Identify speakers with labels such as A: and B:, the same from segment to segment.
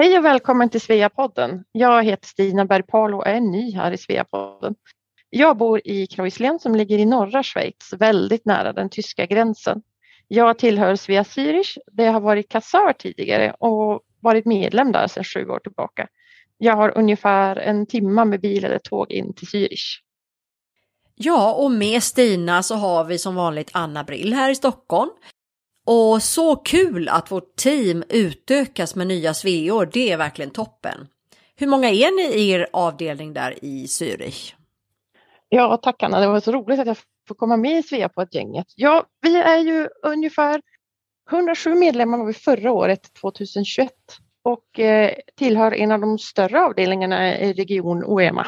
A: Hej och välkommen till Sveapodden. Jag heter Stina Bergpalo och är ny här i Sveapodden. Jag bor i Kreuzlén som ligger i norra Schweiz, väldigt nära den tyska gränsen. Jag tillhör Svea Zürich, där jag har varit kassör tidigare och varit medlem där sedan sju år tillbaka. Jag har ungefär en timme med bil eller tåg in till Zürich.
B: Ja, och med Stina så har vi som vanligt Anna Brill här i Stockholm. Och så kul att vårt team utökas med nya sveor, det är verkligen toppen. Hur många är ni i er avdelning där i Zürich?
A: Ja, tack Anna, det var så roligt att jag får komma med i Svea på ett gänget. Ja, vi är ju ungefär 107 medlemmar var vi förra året, 2021 och eh, tillhör en av de större avdelningarna i region OEMA.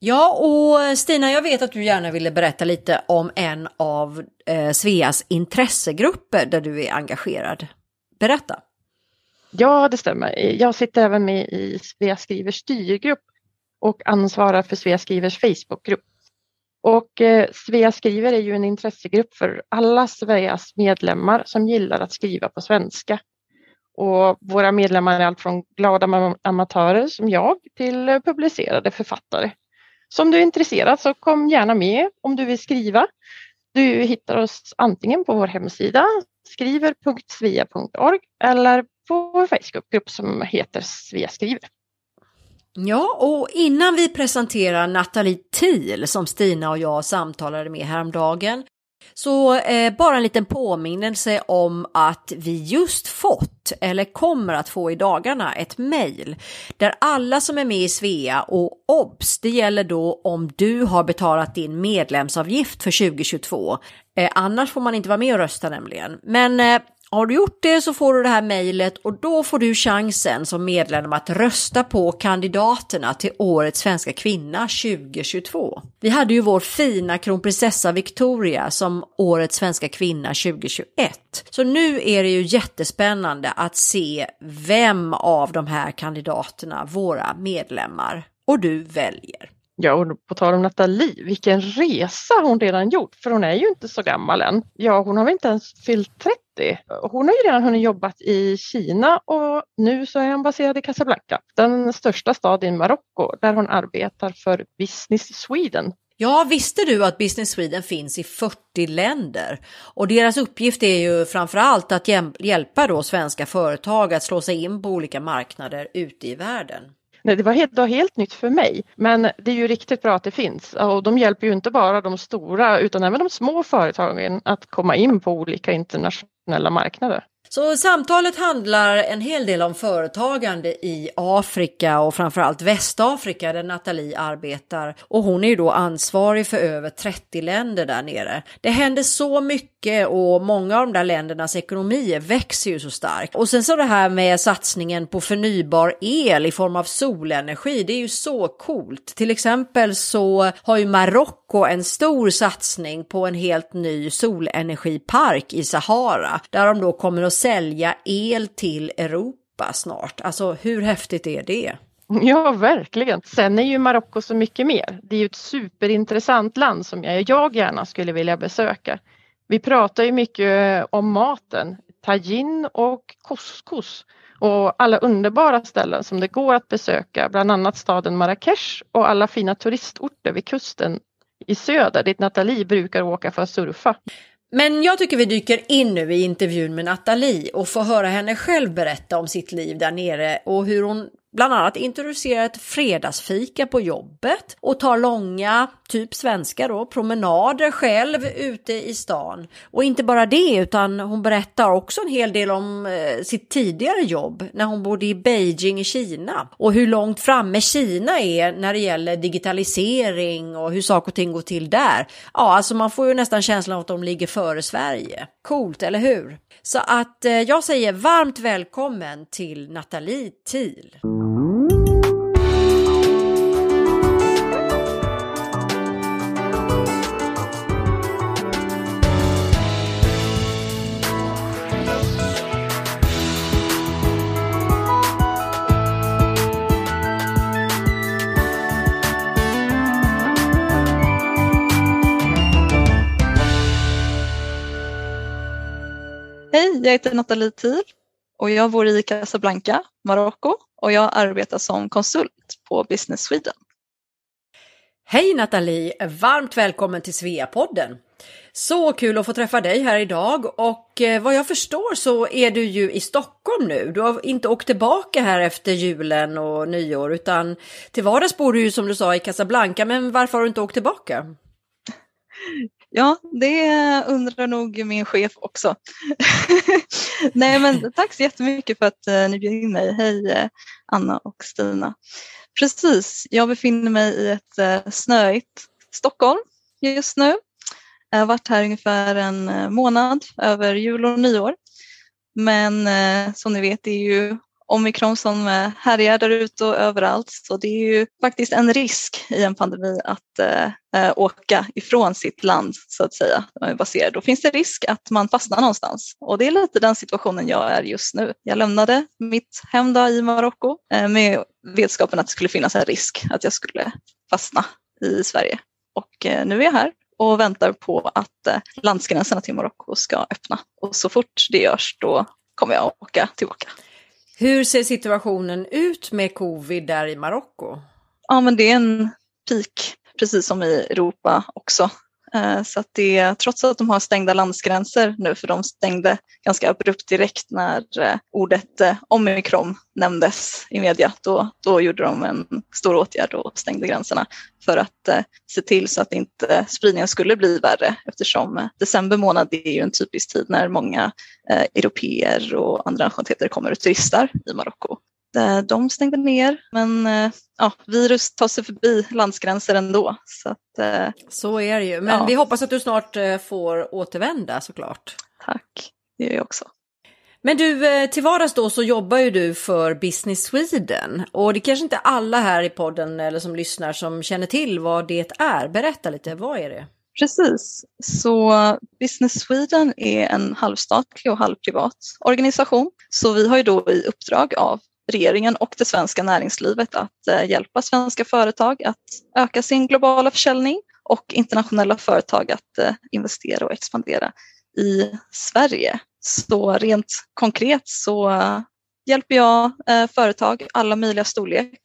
B: Ja, och Stina, jag vet att du gärna ville berätta lite om en av eh, Sveas intressegrupper där du är engagerad. Berätta.
A: Ja, det stämmer. Jag sitter även med i Svea Skrivers styrgrupp och ansvarar för Svea Skrivers Facebookgrupp. Och eh, Svea Skriver är ju en intressegrupp för alla Sveas medlemmar som gillar att skriva på svenska. Och våra medlemmar är allt från glada amatörer som jag till eh, publicerade författare. Så om du är intresserad så kom gärna med om du vill skriva. Du hittar oss antingen på vår hemsida skriver.svea.org eller på vår Facebookgrupp som heter Svea skriver.
B: Ja, och innan vi presenterar Nathalie Thiel som Stina och jag samtalade med häromdagen så eh, bara en liten påminnelse om att vi just fått, eller kommer att få i dagarna, ett mejl där alla som är med i Svea och OBS, det gäller då om du har betalat din medlemsavgift för 2022. Eh, annars får man inte vara med och rösta nämligen. Men eh, har du gjort det så får du det här mejlet och då får du chansen som medlem att rösta på kandidaterna till Årets svenska kvinna 2022. Vi hade ju vår fina kronprinsessa Victoria som Årets svenska kvinna 2021. Så nu är det ju jättespännande att se vem av de här kandidaterna våra medlemmar och du väljer.
A: Ja, och på tal om Nathalie, vilken resa hon redan gjort, för hon är ju inte så gammal än. Ja, hon har väl inte ens fyllt 30. Hon har ju redan hunnit jobbat i Kina och nu så är hon baserad i Casablanca, den största staden i Marocko, där hon arbetar för Business Sweden.
B: Ja, visste du att Business Sweden finns i 40 länder? Och deras uppgift är ju framför allt att hjälpa då svenska företag att slå sig in på olika marknader ute i världen.
A: Nej, det var helt, det var helt nytt för mig. Men det är ju riktigt bra att det finns och de hjälper ju inte bara de stora utan även de små företagen att komma in på olika internationella marknader.
B: Så samtalet handlar en hel del om företagande i Afrika och framförallt Västafrika där Nathalie arbetar och hon är ju då ansvarig för över 30 länder där nere. Det händer så mycket och många av de där ländernas ekonomier växer ju så starkt. Och sen så det här med satsningen på förnybar el i form av solenergi, det är ju så coolt. Till exempel så har ju Marocko en stor satsning på en helt ny solenergipark i Sahara där de då kommer att sälja el till Europa snart. Alltså hur häftigt är det?
A: Ja, verkligen. Sen är ju Marocko så mycket mer. Det är ju ett superintressant land som jag gärna skulle vilja besöka. Vi pratar ju mycket om maten, tajin och couscous och alla underbara ställen som det går att besöka, bland annat staden Marrakesh och alla fina turistorter vid kusten i söder dit Nathalie brukar åka för att surfa.
B: Men jag tycker vi dyker in nu i intervjun med Nathalie och får höra henne själv berätta om sitt liv där nere och hur hon bland annat introducerar ett fredagsfika på jobbet och tar långa, typ svenska då, promenader själv ute i stan. Och inte bara det, utan hon berättar också en hel del om eh, sitt tidigare jobb när hon bodde i Beijing i Kina och hur långt framme Kina är när det gäller digitalisering och hur saker och ting går till där. Ja, alltså man får ju nästan känslan av att de ligger före Sverige. Coolt, eller hur? Så att eh, jag säger varmt välkommen till Nathalie Thiel.
C: Hej, jag heter Nathalie Thiel och jag bor i Casablanca, Marocko och jag arbetar som konsult på Business Sweden.
B: Hej Nathalie! Varmt välkommen till Sveapodden! Så kul att få träffa dig här idag och eh, vad jag förstår så är du ju i Stockholm nu. Du har inte åkt tillbaka här efter julen och nyår utan till vardags bor du ju som du sa i Casablanca men varför har du inte åkt tillbaka?
C: Ja, det undrar nog min chef också. Nej, men tack så jättemycket för att eh, ni bjöd in mig. Hej eh, Anna och Stina. Precis, jag befinner mig i ett eh, snöigt Stockholm just nu. Jag har varit här ungefär en månad över jul och nyår. Men som ni vet, det är ju omikron som eh, härjar där ute och överallt. Så det är ju faktiskt en risk i en pandemi att eh, eh åka ifrån sitt land så att säga. Då finns det risk att man fastnar någonstans och det är lite den situationen jag är just nu. Jag lämnade mitt hem i Marocko eh, med vetskapen att det skulle finnas en risk att jag skulle fastna i Sverige. Och eh, nu är jag här och väntar på att eh, landsgränserna till Marocko ska öppna. Och så fort det görs då kommer jag åka tillbaka.
B: Hur ser situationen ut med covid där i Marocko?
C: Ja, men det är en peak, precis som i Europa också. Eh, så att det, trots att de har stängda landsgränser nu, för de stängde ganska abrupt direkt när eh, ordet eh, omikron nämndes i media, då, då gjorde de en stor åtgärd och stängde gränserna för att se till så att inte spridningen skulle bli värre eftersom december månad är ju en typisk tid när många europeer och andra nationaliteter kommer och turistar i Marocko. De stängde ner, men eh, ja, virus tar sig förbi landsgränser ändå. Så, att,
B: eh, så är det ju, men ja. vi hoppas att du snart eh, får återvända såklart.
C: Tack, det gör jag också.
B: Men du, till vardags då så jobbar ju du för Business Sweden och det kanske inte alla här i podden eller som lyssnar som känner till vad det är. Berätta lite, vad är det?
C: Precis, så Business Sweden är en halvstatlig och halvprivat organisation. Så vi har ju då i uppdrag av regeringen och det svenska näringslivet att eh, hjälpa svenska företag att öka sin globala försäljning och internationella företag att eh, investera och expandera i Sverige. Så rent konkret så hjälper jag eh, företag alla möjliga storlek.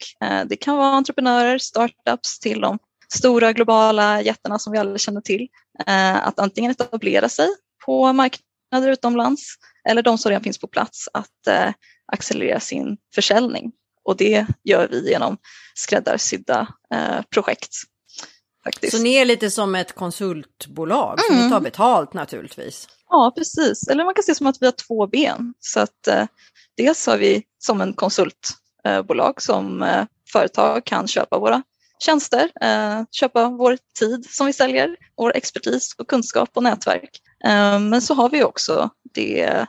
C: Det kan vara entreprenörer, startups till de stora globala jättarna som vi alla känner till att antingen etablera sig på marknader utomlands eller de som redan finns på plats att accelerera sin försäljning. Och det gör vi genom skräddarsydda eh, projekt.
B: Faktiskt. Så ni är lite som ett konsultbolag, mm. så ni tar betalt naturligtvis?
C: Ja, precis. Eller man kan se som att vi har två ben. Så att eh, dels har vi som en konsultbolag som eh, företag kan köpa våra tjänster, eh, köpa vår tid som vi säljer, vår expertis och kunskap och nätverk. Eh, men så har vi också det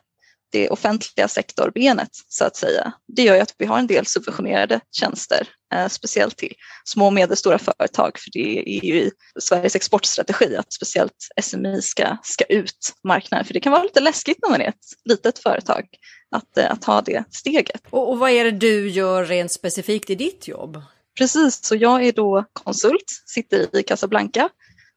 C: det offentliga sektorbenet så att säga. Det gör ju att vi har en del subventionerade tjänster, eh, speciellt till små och medelstora företag, för det är ju i Sveriges exportstrategi att speciellt SMI ska, ska ut marknaden, för det kan vara lite läskigt när man är ett litet företag att, eh, att ta det steget.
B: Och, och vad är det du gör rent specifikt i ditt jobb?
C: Precis, så jag är då konsult, sitter i Casablanca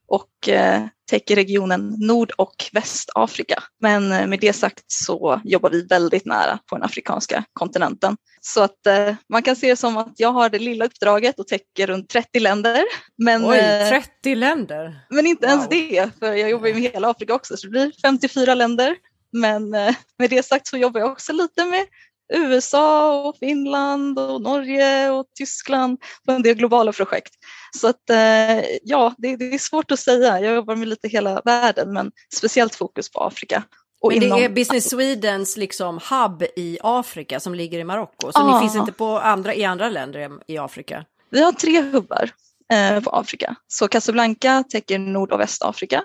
C: och eh, täcker regionen Nord och Västafrika. Men eh, med det sagt så jobbar vi väldigt nära på den afrikanska kontinenten. Så att eh, man kan se det som att jag har det lilla uppdraget och täcker runt 30 länder.
B: Men, Oj, 30 länder?
C: Men inte wow. ens det, för jag jobbar med hela Afrika också, så det blir 54 länder. Men med det sagt så jobbar jag också lite med USA och Finland och Norge och Tyskland på en del globala projekt. Så att eh, ja, det, det, är svårt att säga. Jag jobbar med lite hela världen men speciellt fokus på Afrika.
B: Och men det inom... är Business Swedens liksom hub i Afrika som ligger i Marocko, så ah. ni finns inte på andra, i andra länder i Afrika?
C: Vi har tre hubbar eh, på Afrika. Så Casablanca täcker Nord och Västafrika.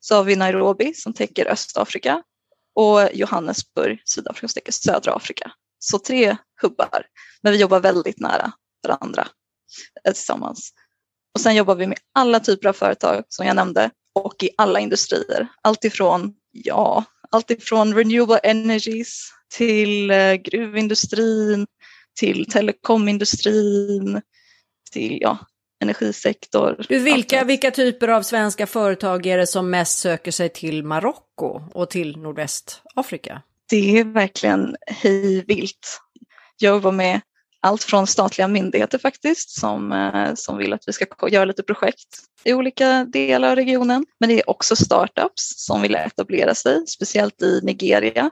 C: Så har vi Nairobi som täcker Östafrika och Johannesburg, Sydafrika, som täcker södra Afrika. Så tre hubbar, men vi jobbar väldigt nära varandra eh, tillsammans. Och sen jobbar vi med alla typer av företag som jag nämnde och i alla industrier. Alltifrån, ja, alltifrån renewable energies till eh, gruvindustrin, till telekomindustrin, till ja, energisektor.
B: Du, vilka, vilka typer av svenska företag är det som mest söker sig till Marocko och till Nordvästafrika?
C: Det är verkligen hej vilt. Jag jobbar med allt från statliga myndigheter faktiskt som, eh, som vill att vi ska göra lite projekt i olika delar av regionen. Men det är också startups som vill etablera sig, speciellt i Nigeria.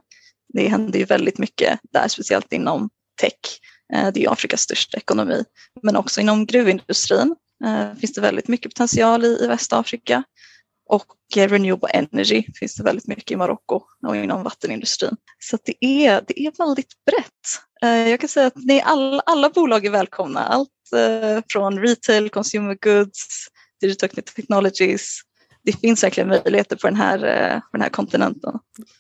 C: Det händer ju väldigt mycket där, speciellt inom tech. Eh, det är Afrikas största ekonomi. Men också inom gruvindustrin eh, finns det väldigt mycket potential i, i Västafrika. Och renewable energy finns det väldigt mycket i Marocko och inom vattenindustrin. Så det, är, det är väldigt brett. Eh, jag kan säga att ni alla, alla bolag är välkomna. Allt från retail, consumer goods, digital technologies. Det finns verkligen möjligheter på den här, på den här kontinenten.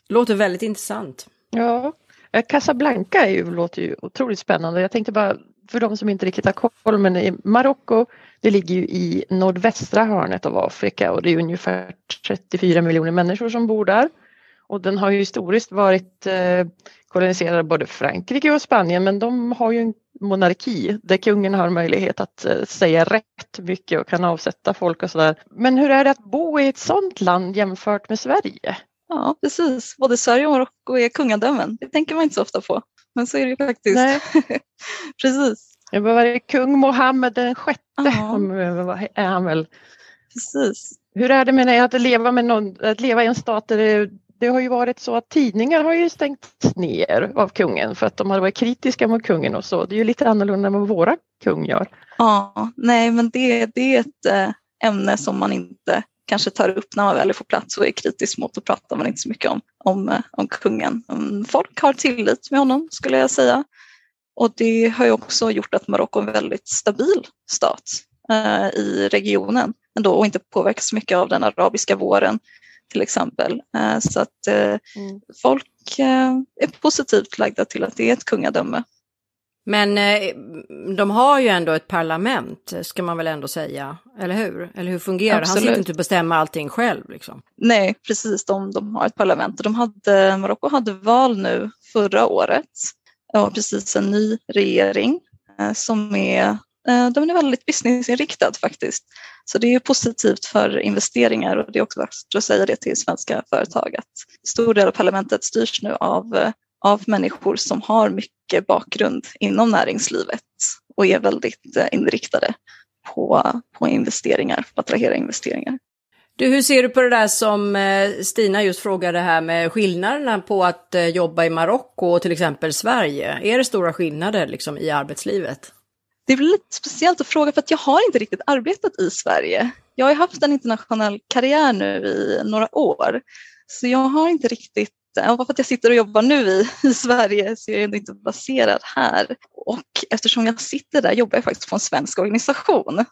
B: Låter väldigt intressant.
A: Ja, eh, Casablanca är ju, låter ju otroligt spännande. Jag tänkte bara för de som inte riktigt har koll, men i Marocko, det ligger ju i nordvästra hörnet av Afrika och det är ungefär 34 miljoner människor som bor där. Och den har ju historiskt varit eh, koloniserad av både Frankrike och Spanien men de har ju en monarki där kungen har möjlighet att eh, säga rätt mycket och kan avsätta folk och sådär. Men hur är det att bo i ett sådant land jämfört med Sverige?
C: Ja, precis. Både Sverige och Marocko är kungadömen. Det tänker man inte så ofta på. Men så är det ju faktiskt. Nej. precis.
A: Det var kung Mohammed den sjätte. Är han väl.
C: Precis.
A: Hur är det med det, att leva, med någon, att leva i en stat där det, det har ju varit så att tidningar har ju stängts ner av kungen för att de har varit kritiska mot kungen och så. Det är ju lite annorlunda än vad våra kung gör.
C: Ja, nej men det, det är ett äh, ämne som man inte kanske tar upp när man väl är på plats och är kritisk mot och pratar man inte så mycket om, om, eh, om kungen. Folk har tillit med honom skulle jag säga. Och det har ju också gjort att Marocko är en väldigt stabil stat eh, i regionen ändå och inte påverkas så mycket av den arabiska våren till exempel. Eh, så att eh, mm. folk eh, är positivt lagda till att det är ett kungadöme.
B: Men eh, de har ju ändå ett parlament, ska man väl ändå säga, eller hur? Eller hur fungerar det? Han sitter inte och bestämmer allting själv. Liksom.
C: Nej, precis, de, de har ett parlament. De hade, Marocko hade val nu förra året och precis en ny regering eh, som är, eh, de är väldigt businessinriktad faktiskt. Så det är positivt för investeringar och det är också värt att säga det till svenska företag att stor del av parlamentet styrs nu av av människor som har mycket bakgrund inom näringslivet och är väldigt eh, inriktade på, på investeringar, på att attrahera investeringar.
B: Du, hur ser du på det där som eh, Stina just frågade här med skillnaderna på att eh, jobba i Marocko och till exempel Sverige? Är det stora skillnader liksom i arbetslivet?
C: Det är lite speciellt att fråga för att jag har inte riktigt arbetat i Sverige. Jag har haft en internationell karriär nu i några år. Så jag har inte riktigt bara för att jag sitter och jobbar nu i, i Sverige så är jag inte baserad här. Och eftersom jag sitter där jobbar jag faktiskt på en svensk organisation.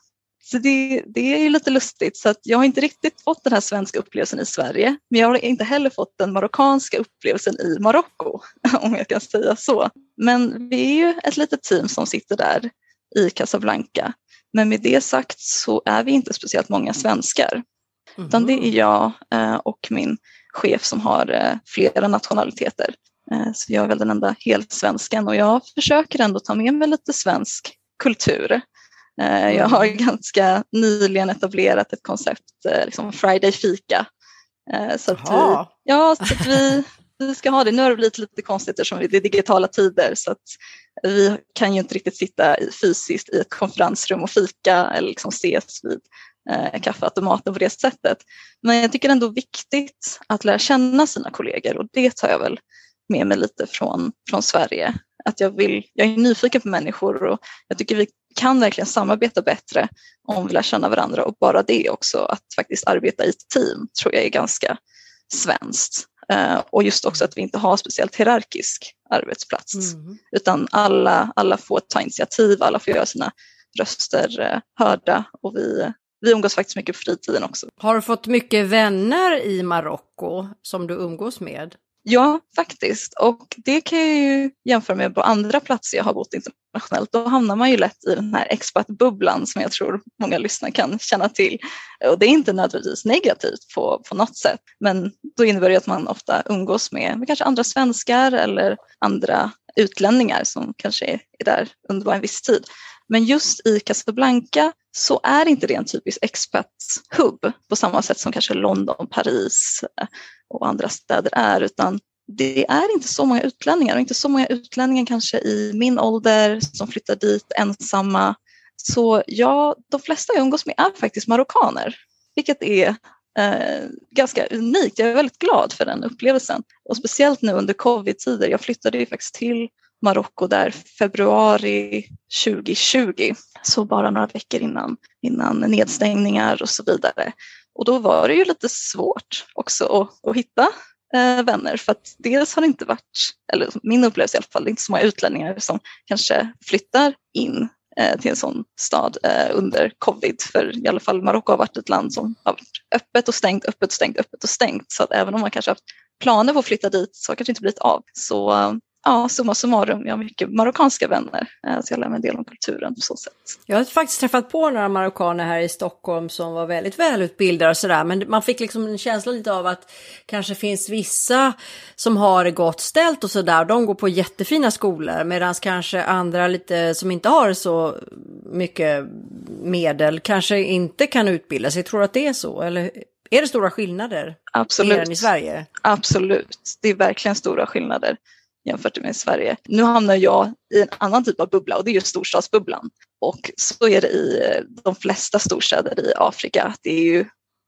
C: Så det, det är ju lite lustigt så att jag har inte riktigt fått den här svenska upplevelsen i Sverige men jag har inte heller fått den marockanska upplevelsen i Marocko om jag kan säga så. Men vi är ju ett litet team som sitter där i Casablanca. Men med det sagt så är vi inte speciellt många svenskar. Mm. Utan det är jag eh, och min chef som har eh, flera nationaliteter. Eh, så jag är väl den enda helsvensken och jag försöker ändå ta med mig lite svensk kultur. Eh, jag har mm. ganska nyligen etablerat ett koncept, liksom Friday fika. Så att, vi, ja, så att vi, vi ska ha det. Nu har det blivit lite konstigt eftersom det är digitala tider så att vi kan ju inte riktigt sitta fysiskt i ett konferensrum och fika eller liksom ses vid eh, kaffeautomaten på det sättet. Men jag tycker ändå viktigt att lära känna sina kollegor och det tar jag väl med mig lite från, från Sverige. Att jag, vill, jag är nyfiken på människor och jag tycker vi kan verkligen samarbeta bättre om vi lär känna varandra och bara det också, att faktiskt arbeta i team tror jag är ganska svenskt. Uh, och just också att vi inte har speciellt hierarkisk arbetsplats mm. utan alla, alla får ta initiativ, alla får göra sina röster uh, hörda och vi, vi umgås faktiskt mycket på fritiden också.
B: Har du fått mycket vänner i Marocko som du umgås med?
C: Ja, faktiskt. Och det kan jag ju jämföra med på andra platser jag har bott internationellt. Då hamnar man ju lätt i den här expat-bubblan som jag tror många lyssnare kan känna till. Och det är inte nödvändigtvis negativt på, på något sätt. Men då innebär det att man ofta umgås med, med kanske andra svenskar eller andra utlänningar som kanske är, där under en viss tid. Men just i Casablanca så är inte det en typisk expat-hub på samma sätt som kanske London, Paris eh, och andra städer är, utan det är inte så många utlänningar och inte så många utlänningar kanske i min ålder som flyttar dit ensamma. Så ja, de flesta jag umgås med är faktiskt marockaner, vilket är eh, ganska unikt. Jag är väldigt glad för den upplevelsen och speciellt nu under covid-tider. Jag flyttade ju faktiskt till Marocko där februari 2020, så bara några veckor innan, innan nedstängningar och så vidare. Och då var det ju lite svårt också att, att hitta eh, vänner för att dels har det inte varit, eller min upplevelse i alla fall, det är inte så många utlänningar som kanske flyttar in Eh, till en sån stad eh, under covid. För i alla fall Marocko har varit ett land som har varit öppet och stängt, öppet och stängt, öppet och stängt. Så att även om man kanske haft planer på att flytta dit så har det kanske inte blivit av. Så eh, ja, summa summarum, jag har mycket marockanska vänner. Eh, så jag lär mig en del om kulturen på så sätt.
B: Jag har faktiskt träffat på några marockaner här i Stockholm som var väldigt välutbildade och sådär. Men man fick liksom en känsla lite av att kanske finns vissa som har det gott ställt och sådär. De går på jättefina skolor medan kanske andra lite som inte har så mycket medel kanske inte kan utbilda sig. Tror du att det är så? Eller är det stora skillnader?
C: Absolut.
B: Mer än i Sverige?
C: Absolut, det är verkligen stora skillnader jämfört med Sverige. Nu hamnar jag i en annan typ av bubbla och det är ju storstadsbubblan. Och så är det i eh, de flesta storstäder i Afrika. Det är ju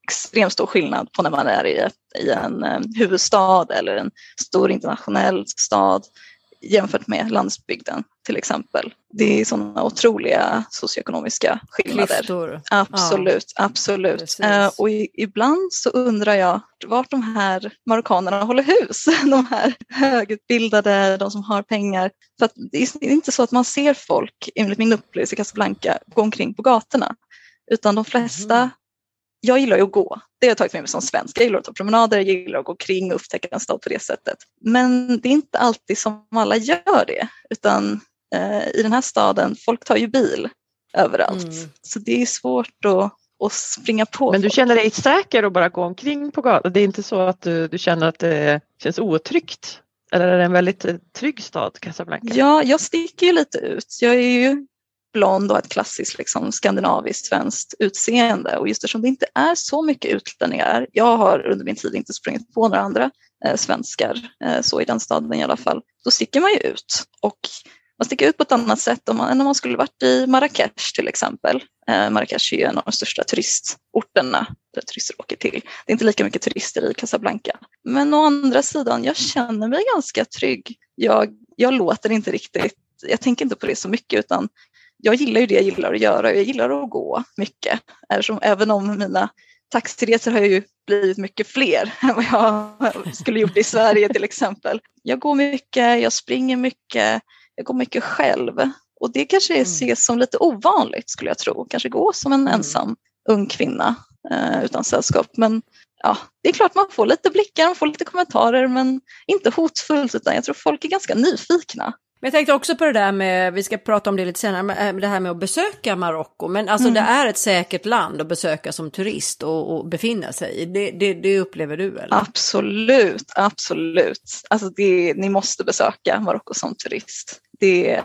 C: extremt stor skillnad på när man är i, i en eh, huvudstad eller en stor internationell stad jämfört med landsbygden till exempel. Det är sådana otroliga socioekonomiska skillnader.
B: Klyftor.
C: Absolut, ja. absolut. Uh, och i, ibland så undrar jag vart de här marockanerna håller hus. De här högutbildade, de som har pengar. För det är inte så att man ser folk, enligt min upplevelse i Casablanca, gå omkring på gatorna. Utan de flesta mm jag gillar ju att gå. Det har jag tagit med mig som svensk. Jag gillar att ta promenader, jag gillar att gå kring och upptäcka en stad på det sättet. Men det är inte alltid som alla gör det, utan eh, i den här staden, folk tar ju bil överallt. Mm. Så det är svårt att, att springa på.
A: Men du känner dig säker att bara gå omkring på gatan? Det är inte så att du, du känner att det känns otryggt? Eller är det en väldigt eh, trygg stad, Casablanca?
C: Ja, jag sticker ju lite ut. Jag är ju blond och ett klassiskt liksom, skandinaviskt svenskt utseende. Och just eftersom det inte är så mycket utlänningar, jag har under min tid inte sprungit på några andra eh, svenskar, eh, så i den staden i alla fall, då sticker man ju ut. Och man sticker ut på ett annat sätt om man, än om man skulle varit i Marrakesh till exempel. Eh, Marrakesh är ju en av de största turistorterna där turister åker till. Det är inte lika mycket turister i Casablanca. Men å andra sidan, jag känner mig ganska trygg. Jag, jag låter inte riktigt jag tänker inte på det så mycket utan jag gillar ju det jag gillar att göra. Jag gillar att gå mycket. Eftersom, även om mina taxiresor har ju blivit mycket fler än vad jag skulle gjort i Sverige till exempel. Jag går mycket, jag springer mycket, jag går mycket själv. Och det kanske mm. ses som lite ovanligt skulle jag tro. Kanske gå som en mm. ensam ung kvinna eh, utan sällskap. Men ja, det är klart man får lite blickar, man får lite kommentarer men inte hotfullt utan jag tror folk är ganska nyfikna.
B: Men jag tänkte också på det där med, vi ska prata om det lite senare, med det här med att besöka Marocko. Men alltså mm. det är ett säkert land att besöka som turist och, och befinna sig i. Det, det, det, upplever du eller?
C: Absolut, absolut. Alltså det, ni måste besöka Marocko som turist. Det,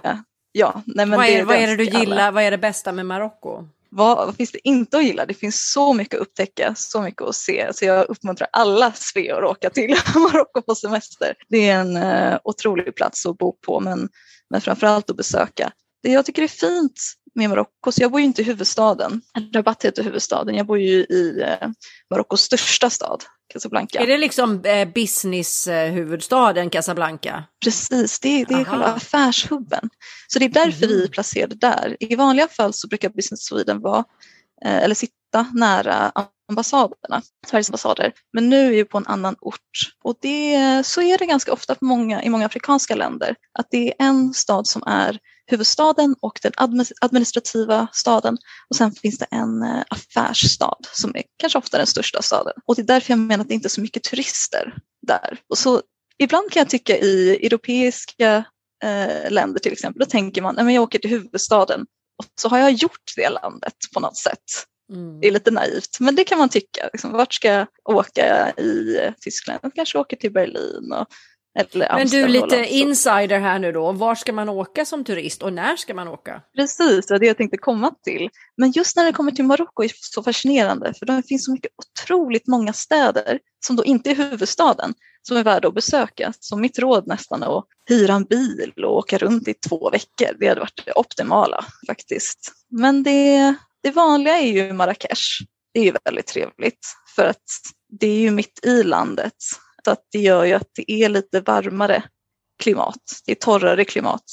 C: ja, nej men
B: vad,
C: är,
B: det, vad är det du gillar, vad är det bästa med Marocko?
C: Vad, vad, finns det inte att gilla? Det finns så mycket att upptäcka, så mycket att se. Så jag uppmuntrar alla sveor att åka till Marocko på semester. Det är en eh, otrolig plats att bo på, men, men framförallt att besöka. Det jag tycker är fint med Marocko, så jag bor ju inte i huvudstaden. Rabat heter huvudstaden. Jag bor ju i eh, Marockos största stad, Casablanca.
B: Är det liksom eh, business-huvudstaden Casablanca?
C: Precis, det, det är själva affärshubben. Så det är därför mm. vi är placerade där. I vanliga fall så brukar Business Sweden vara, eh, eller sitta nära ambassaderna, Sveriges ambassader. Men nu är vi på en annan ort och det, så är det ganska ofta många, i många afrikanska länder. Att det är en stad som är huvudstaden och den administrativa staden och sen finns det en eh, affärsstad som är kanske ofta den största staden. Och det är därför jag menar att det inte är så mycket turister där. Och så ibland kan jag tycka i europeiska eh, länder till exempel, då tänker man att jag åker till huvudstaden och så har jag gjort det landet på något sätt. Mm. Det är lite naivt, men det kan man tycka. Liksom, vart ska jag åka i Tyskland? Jag kanske åker till Berlin och
B: men du, lite insider här nu då. Var ska man åka som turist och när ska man åka?
C: Precis, det är det jag tänkte komma till. Men just när det kommer till Marocko är det så fascinerande för det finns så mycket otroligt många städer som då inte är huvudstaden som är värda att besöka. Så mitt råd nästan är att hyra en bil och åka runt i två veckor. Det hade varit det optimala faktiskt. Men det, det vanliga är ju Marrakesh. Det är ju väldigt trevligt för att det är ju mitt i landet. Att det gör ju att det är lite varmare klimat. Det är torrare klimat.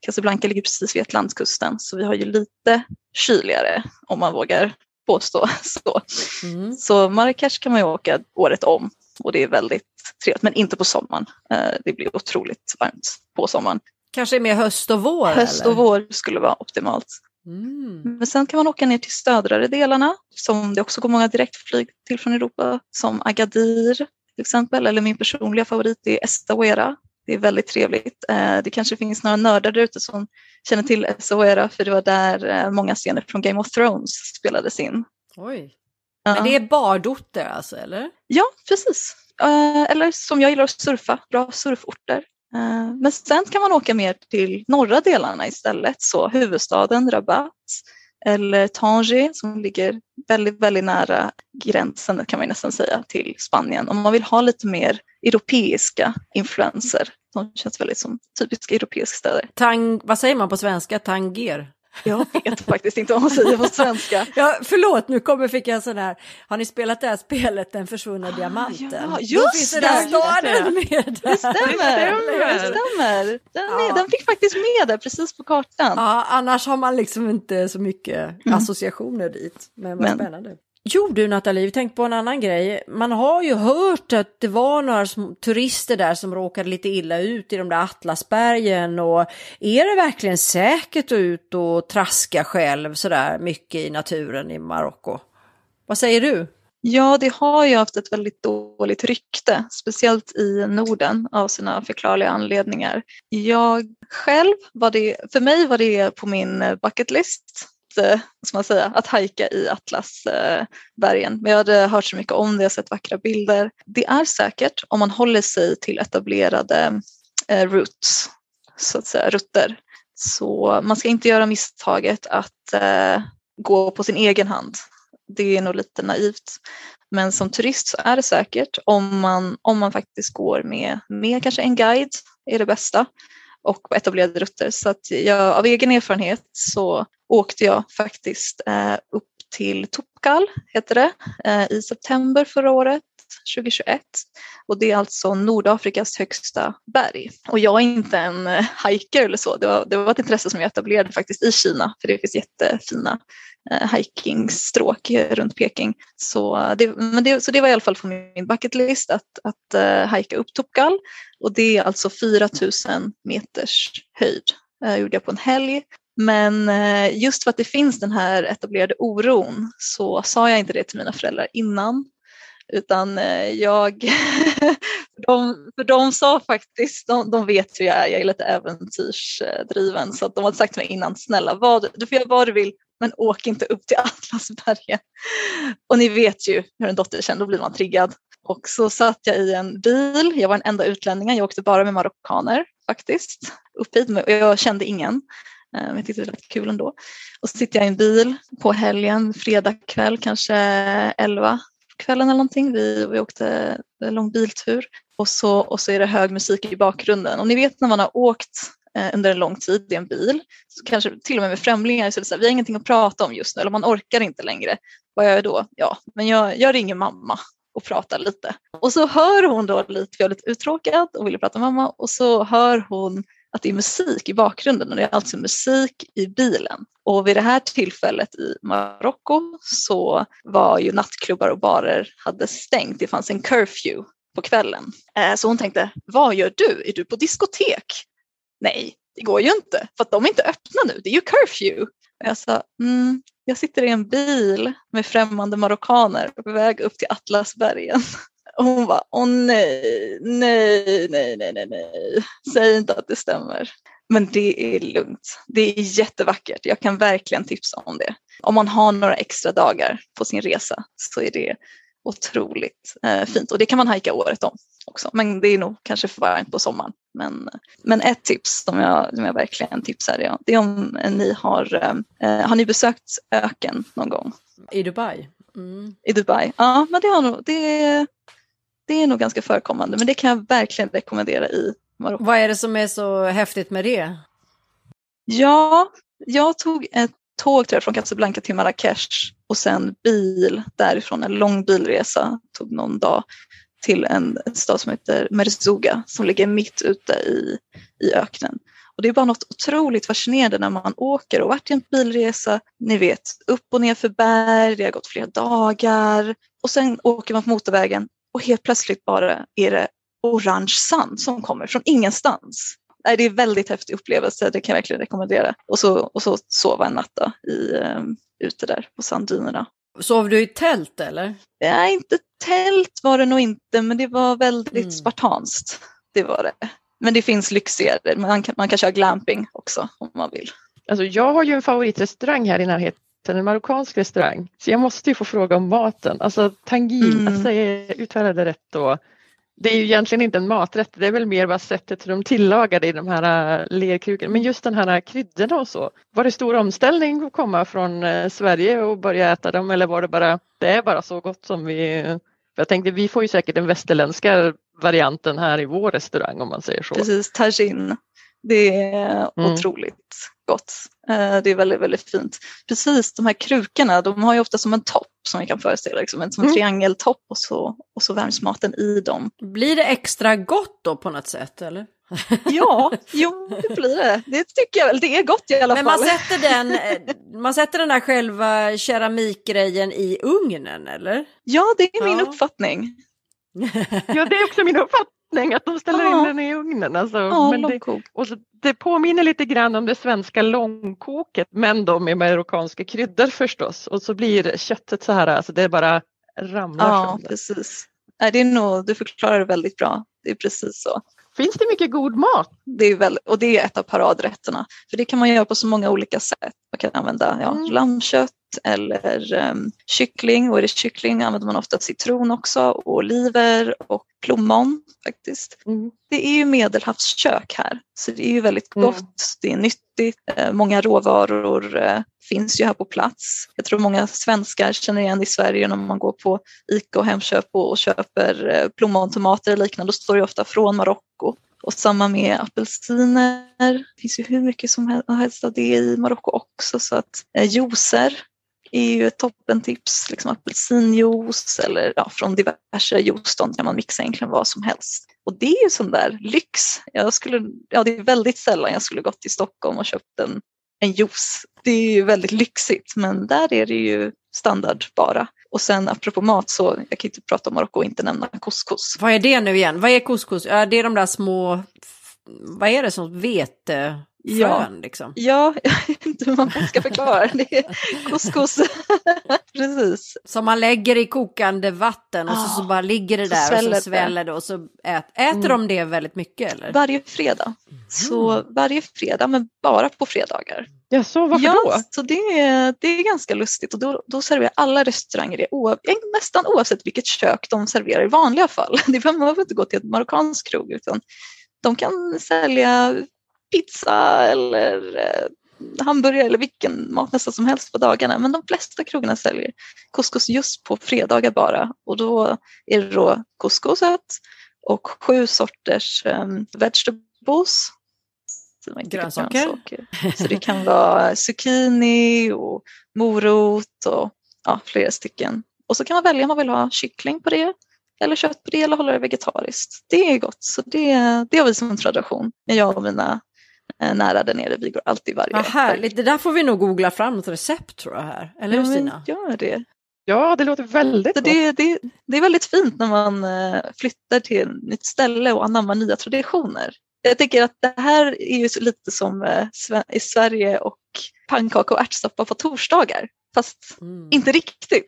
C: Casablanca ligger precis vid Atlantkusten så vi har ju lite kyligare om man vågar påstå så. Mm. Så Marrakesh kan man ju åka året om och det är väldigt trevligt, men inte på sommaren. Eh, det blir otroligt varmt på sommaren.
B: Kanske mer höst och vår?
C: Höst
B: eller?
C: och vår skulle vara optimalt. Mm. Men sen kan man åka ner till södrare delarna som det också går många direktflyg till från Europa som Agadir till exempel eller min personliga favorit är Estaouira. Det är väldigt trevligt. Eh, det kanske finns några nördar där ute som känner till Estaouira för det var där eh, många scener från Game of Thrones spelades in.
B: Oj. Men det är badorter alltså eller?
C: Ja, precis. Eh, eller som jag gillar att surfa, bra surforter. Men sen kan man åka mer till norra delarna istället, så huvudstaden Rabat eller Tanger som ligger väldigt, väldigt nära gränsen kan man nästan säga till Spanien. Om man vill ha lite mer europeiska influenser. De känns väldigt som typiska europeiska städer.
B: Tang, vad säger man på svenska? Tanger?
C: Jag vet faktiskt inte vad man säger på svenska.
B: ja, förlåt, nu kommer fick jag sån här. Har ni spelat det här spelet Den försvunna ah, diamanten? Ja,
C: just Då finns det! Där staden med. Det stämmer, det stämmer. Den, ja. den fick faktiskt med där precis på kartan.
B: Ja, annars har man liksom inte så mycket mm. associationer dit. Men vad Men, spännande. Jo du Nathalie, vi tänkte på en annan grej. Man har ju hört att det var några turister där som råkade lite illa ut i de där Atlasbergen och är det verkligen säkert att ut och traska själv sådär mycket i naturen i Marocko? Vad säger du?
C: Ja, det har ju haft ett väldigt dåligt rykte, speciellt i Norden av sina förklarliga anledningar. Jag själv var det, för mig var det på min bucket list eh, man säga, att hajka i Atlasbergen. Eh, Men jag hade hört så mycket om det, jag sett vackra bilder. Det är säkert om man håller sig till etablerade eh, routes, så att säga, rutter. Så man ska inte göra misstaget att eh, gå på sin egen hand. Det är nog lite naivt. Men som turist så är det säkert om man, om man faktiskt går med, med kanske en guide är det bästa och på etablerade rutter. Så att jag, av egen erfarenhet så åkte jag faktiskt eh, upp till Topkal, heter det, eh, i september förra året. 2021 och det är alltså Nordafrikas högsta berg. Och jag är inte en eh, hiker eller så, det var, det var ett intresse som jag etablerade faktiskt i Kina för det finns jättefina Eh, hikingstråk runt Peking. Så det, men det, så det var i alla fall på min bucket list att, att uh, hajka upp Topkal och det är alltså 4000 meters höjd. Uh, gjorde jag på en helg. Men uh, just för att det finns den här etablerade oron så sa jag inte det till mina föräldrar innan. Utan jag, för, de, för de sa faktiskt, de, de vet hur jag är, jag är lite äventyrsdriven. Så att de hade sagt till mig innan, snälla vad, du får göra vad du vill men åk inte upp till Atlasbergen. Och ni vet ju hur en dotter känner, då blir man triggad. Och så satt jag i en bil, jag var den enda utlänningen, jag åkte bara med marockaner faktiskt, upp hit och jag kände ingen. Eh, men jag tyckte det var kul ändå. Och så sitter jag i en bil på helgen, fredag kväll kanske 11 kvällen eller någonting. Vi, vi åkte en lång biltur och så, och så är det hög musik i bakgrunden. Och ni vet när man har åkt Eh, under en lång tid i en bil, så kanske till och med med främlingar, så är det så här, vi har ingenting att prata om just nu eller man orkar inte längre. Vad gör jag då? Ja, men jag, jag ringer mamma och pratar lite. Och så hör hon då lite, för jag är lite uttråkad och vill prata med mamma och så hör hon att det är musik i bakgrunden och det är alltså musik i bilen. Och vid det här tillfället i Marocko så var ju nattklubbar och barer hade stängt. Det fanns en curfew på kvällen. Eh, så hon tänkte, vad gör du? Är du på diskotek? Nej, det går ju inte för att de är inte öppna nu. Det är ju curfew. Och jag sa, mm, jag sitter i en bil med främmande marockaner på väg upp till Atlasbergen. Och hon var åh nej, nej, nej, nej, nej, nej, säg inte att det stämmer. Men det är lugnt. Det är jättevackert. Jag kan verkligen tipsa om det. Om man har några extra dagar på sin resa så är det otroligt eh, fint. Och det kan man hajka året om också. Men det är nog kanske för varmt på sommaren. Men, men ett tips som jag, som jag verkligen tipsar är, det är om ni har, eh, har ni besökt öken någon gång?
B: I Dubai?
C: Mm. I Dubai, ja men det har nog, det det är nog ganska förekommande, men det kan jag verkligen rekommendera i Marocko.
B: Vad är det som är så häftigt med det?
C: Ja, jag tog ett tåg tror jag, från Casablanca till Marrakesh och sen bil därifrån, en lång bilresa, tog någon dag till en stad som heter Merzuga som ligger mitt ute i, i öknen. Och det är bara något otroligt fascinerande när man åker och varit i en bilresa, ni vet, upp och ner för berg, det har gått flera dagar och sen åker man på motorvägen och helt plötsligt bara är det orange sand som kommer från ingenstans. Nej, det är en väldigt häftig upplevelse, det kan jag verkligen rekommendera. Och så, och så sova en natt i, um, ute där på sanddynerna.
B: Sov du i tält eller?
C: Nej, inte tält var det nog inte, men det var väldigt mm. spartanskt. Det var det. Men det finns lyxigare, man kan, man kan köra glamping också om man vill.
A: Alltså jag har ju en favoritrestaurang här i närheten, en marockansk restaurang. Så jag måste ju få fråga om maten. Alltså tangin, mm. alltså, jag uttalade rätt då det är ju egentligen inte en maträtt, det är väl mer bara sättet hur de tillagade i de här äh, lerkrukorna. Men just den här äh, kryddorna och så. Var det stor omställning att komma från äh, Sverige och börja äta dem eller var det bara, det är bara så gott som vi... För jag tänkte vi får ju säkert den västerländska varianten här i vår restaurang om man säger så.
C: Precis, tagine. Det är mm. otroligt gott. Äh, det är väldigt, väldigt fint. Precis, de här krukorna, de har ju ofta som en topp som vi kan föreställa, liksom, som en mm. triangeltopp och så, och så värms maten i dem.
B: Blir det extra gott då på något sätt eller?
C: ja, jo det blir det. Det tycker jag väl. Det är gott i alla
B: Men
C: fall.
B: Men man sätter den, eh, man sätter den där själva keramikgrejen i ugnen eller?
C: Ja, det är min ja. uppfattning.
A: ja, det är också min uppfattning att de ställer ja. in den i ugnen. Alltså,
C: ja,
A: men det, och så, det påminner lite grann om det svenska långkoket men då med marockanska kryddor förstås. Och så blir köttet så här, alltså det bara ramlar
C: Ja, sönder. precis. Nej, det är nog, du förklarar det väldigt bra. Det är precis så.
A: Finns det mycket god mat?
C: Det är väl, och det är ett av paradrätterna. För det kan man göra på så många olika sätt. Man kan använda ja, mm. lammkött eller um, kyckling. Och är det kyckling använder man ofta citron också och oliver och plommon faktiskt. Mm. Det är ju medelhavskök här så det är ju väldigt mm. gott, mm. det är nyttigt. Eh, många råvaror eh, finns ju här på plats. Jag tror många svenskar känner igen i Sverige när man går på ICA och Hemköp och köper eh, plommontomater och liknande. Då står det ofta från Marocko. Och samma med apelsiner. Det finns ju hur mycket som helst av det i Marocko också. Så att eh, juicer är ju ett toppentips. Liksom apelsinjuice eller ja, från diverse juicestånd kan man mixa egentligen vad som helst. Och det är ju sån där lyx. Jag skulle, ja, det är väldigt sällan jag skulle gått till Stockholm och köpt en, en juice. Det är ju väldigt lyxigt men där är det ju standard bara. Och sen apropå mat så, jag kan inte prata om Marocko och inte nämna couscous.
B: Vad är det nu igen? Vad är couscous? Ja, det är de där små, vad är det som vete?
C: Ja.
B: liksom.
C: Ja, jag vet inte hur man ska förklara det. är couscous. Precis.
B: Som man lägger i kokande vatten och så, så bara ligger det där och så sväller det och så ät, äter mm. de det väldigt mycket eller?
C: Varje fredag. Mm. Så varje fredag, men bara på fredagar.
A: Ja, så varför
C: ja,
A: då?
C: Så det, är, det är ganska lustigt och då, då serverar alla restauranger det oav, nästan oavsett vilket kök de serverar i vanliga fall. Det behöver inte gå till ett marockansk krog utan de kan sälja pizza eller eh, hamburgare eller vilken mat nästan som helst på dagarna. Men de flesta krogarna säljer couscous just på fredagar bara och då är det då couscousat och sju sorters um, vegetables.
B: Grönsaker.
C: Så det kan vara zucchini och morot och ja, flera stycken. Och så kan man välja om man vill ha kyckling på det eller kött på det eller hålla det vegetariskt. Det är gott, så det, det har vi som tradition när jag och mina Eh, nära där nere. Vi går alltid varje
B: Vad härligt, det där får vi nog googla fram ett recept tror jag här. Eller hur ja, Stina?
C: Gör det.
A: Ja, det låter väldigt
C: Så det, det, det är väldigt fint när man eh, flyttar till ett nytt ställe och anammar nya traditioner. Jag tycker att det här är ju lite som eh, i Sverige och pannkaka och ärtsoppa på torsdagar. Fast mm. inte riktigt.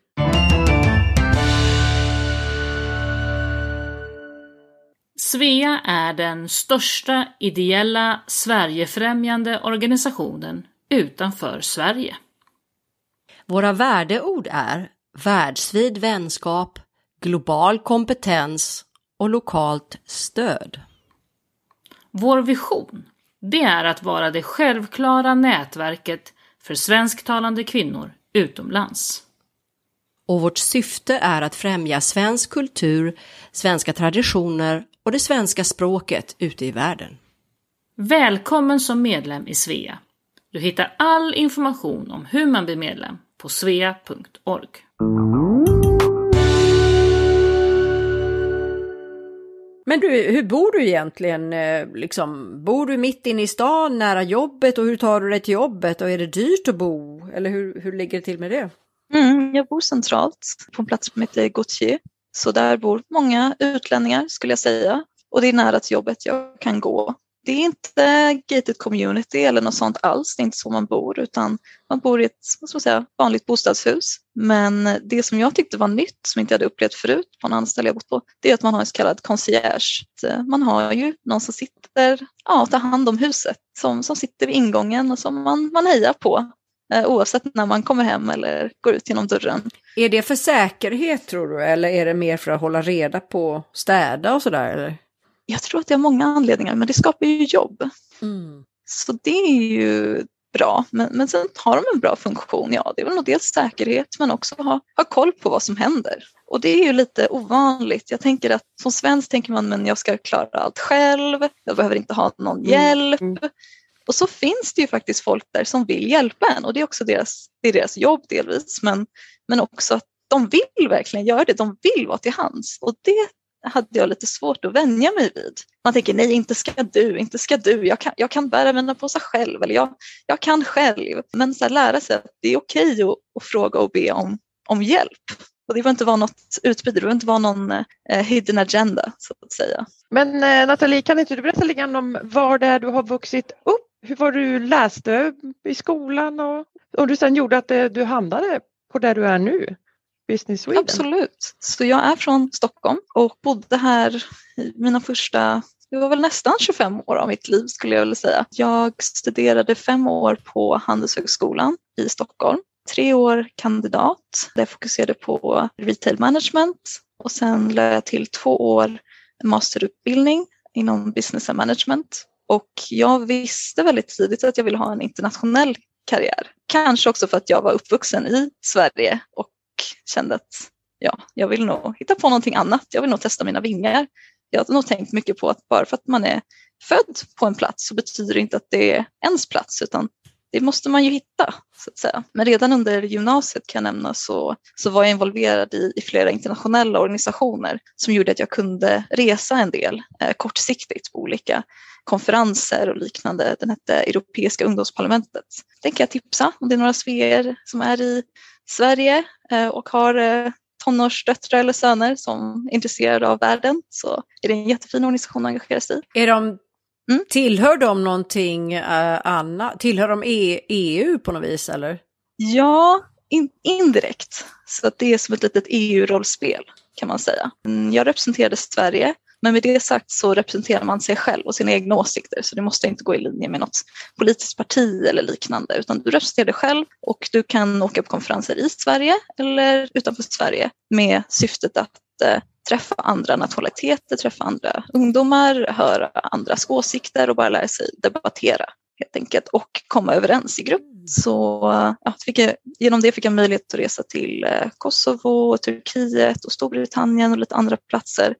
D: Svea är den största ideella Sverigefrämjande organisationen utanför Sverige.
B: Våra värdeord är världsvid vänskap, global kompetens och lokalt stöd.
D: Vår vision, det är att vara det självklara nätverket för svensktalande kvinnor utomlands.
B: och vårt syfte är att främja svensk kultur, svenska traditioner och det svenska språket ute i världen.
D: Välkommen som medlem i Svea. Du hittar all information om hur man blir medlem på svea.org.
B: Men du, hur bor du egentligen? Eh, liksom, bor du mitt inne i stan, nära jobbet och hur tar du dig till jobbet? Och är det dyrt att bo? Eller hur, hur ligger det till med det?
C: Mm, jag bor centralt på en plats som heter Gautier. Så där bor många utlänningar skulle jag säga. Och det är nära till jobbet jag kan gå. Det är inte gated community eller något sånt alls. Det är inte så man bor utan man bor i ett vad ska man säga, vanligt bostadshus. Men det som jag tyckte var nytt som inte jag hade upplevt förut på en annan ställe jag bott på det är att man har en så kallad concierge. Man har ju någon som sitter ja, tar hand om huset som, som sitter vid ingången och som man, man hejar på oavsett när man kommer hem eller går ut genom dörren.
B: Är det för säkerhet tror du eller är det mer för att hålla reda på städa och sådär?
C: Jag tror att det har många anledningar men det skapar ju jobb. Mm. Så det är ju bra. Men, men sen har de en bra funktion. Ja, det är väl nog dels säkerhet men också ha, ha koll på vad som händer. Och det är ju lite ovanligt. Jag tänker att som svensk tänker man men jag ska klara allt själv. Jag behöver inte ha någon mm. hjälp. Mm. Och så finns det ju faktiskt folk där som vill hjälpa en och det är också deras, det är deras jobb delvis men, men också att de vill verkligen göra det, de vill vara till hands och det hade jag lite svårt att vänja mig vid. Man tänker nej, inte ska du, inte ska du, jag kan, jag kan bära mina påsar själv eller jag, jag kan själv. Men så här, lära sig att det är okej att, att fråga och be om, om hjälp. Och det får inte vara något utbyte, det får inte vara någon eh, hidden agenda så att säga.
A: Men eh, Nathalie, kan inte du berätta lite grann om var det är du har vuxit upp hur var du läste i skolan och, om du sen gjorde att det, du hamnade på där du är nu? Business Sweden.
C: Absolut. Så jag är från Stockholm och bodde här i mina första det var väl nästan 25 år av mitt liv skulle jag vilja säga. Jag studerade fem år på Handelshögskolan i Stockholm. Tre år kandidat där jag fokuserade på retail management och sen lade jag till två år masterutbildning inom business and management och jag visste väldigt tidigt att jag ville ha en internationell karriär. Kanske också för att jag var uppvuxen i Sverige och kände att ja, jag vill nog hitta på någonting annat. Jag vill nog testa mina vingar. Jag har nog tänkt mycket på att bara för att man är född på en plats så betyder det inte att det är ens plats utan det måste man ju hitta. Så att säga. Men redan under gymnasiet kan jag nämna så, så var jag involverad i, i flera internationella organisationer som gjorde att jag kunde resa en del eh, kortsiktigt på olika konferenser och liknande. Den hette Europeiska ungdomsparlamentet. Den kan jag tipsa om det är några sveer som är i Sverige eh, och har eh, tonårsdöttrar eller söner som är intresserade av världen så är det en jättefin organisation att engagera sig
B: i. Är de Mm. Tillhör de någonting eh, uh, annat? Tillhör de e EU på något vis eller?
C: Ja, in indirekt. Så att det är som ett litet EU-rollspel kan man säga. Mm, jag representerade Sverige men med det sagt så representerar man sig själv och sina egna åsikter så det måste inte gå i linje med något politiskt parti eller liknande utan du representerar dig själv och du kan åka på konferenser i Sverige eller utanför Sverige med syftet att eh, träffa andra nationaliteter, träffa andra ungdomar, höra andras åsikter och bara lära sig debattera helt enkelt och komma överens i grupp. Så ja, jag, genom det fick jag möjlighet att resa till eh, Kosovo, Turkiet och Storbritannien och lite andra platser.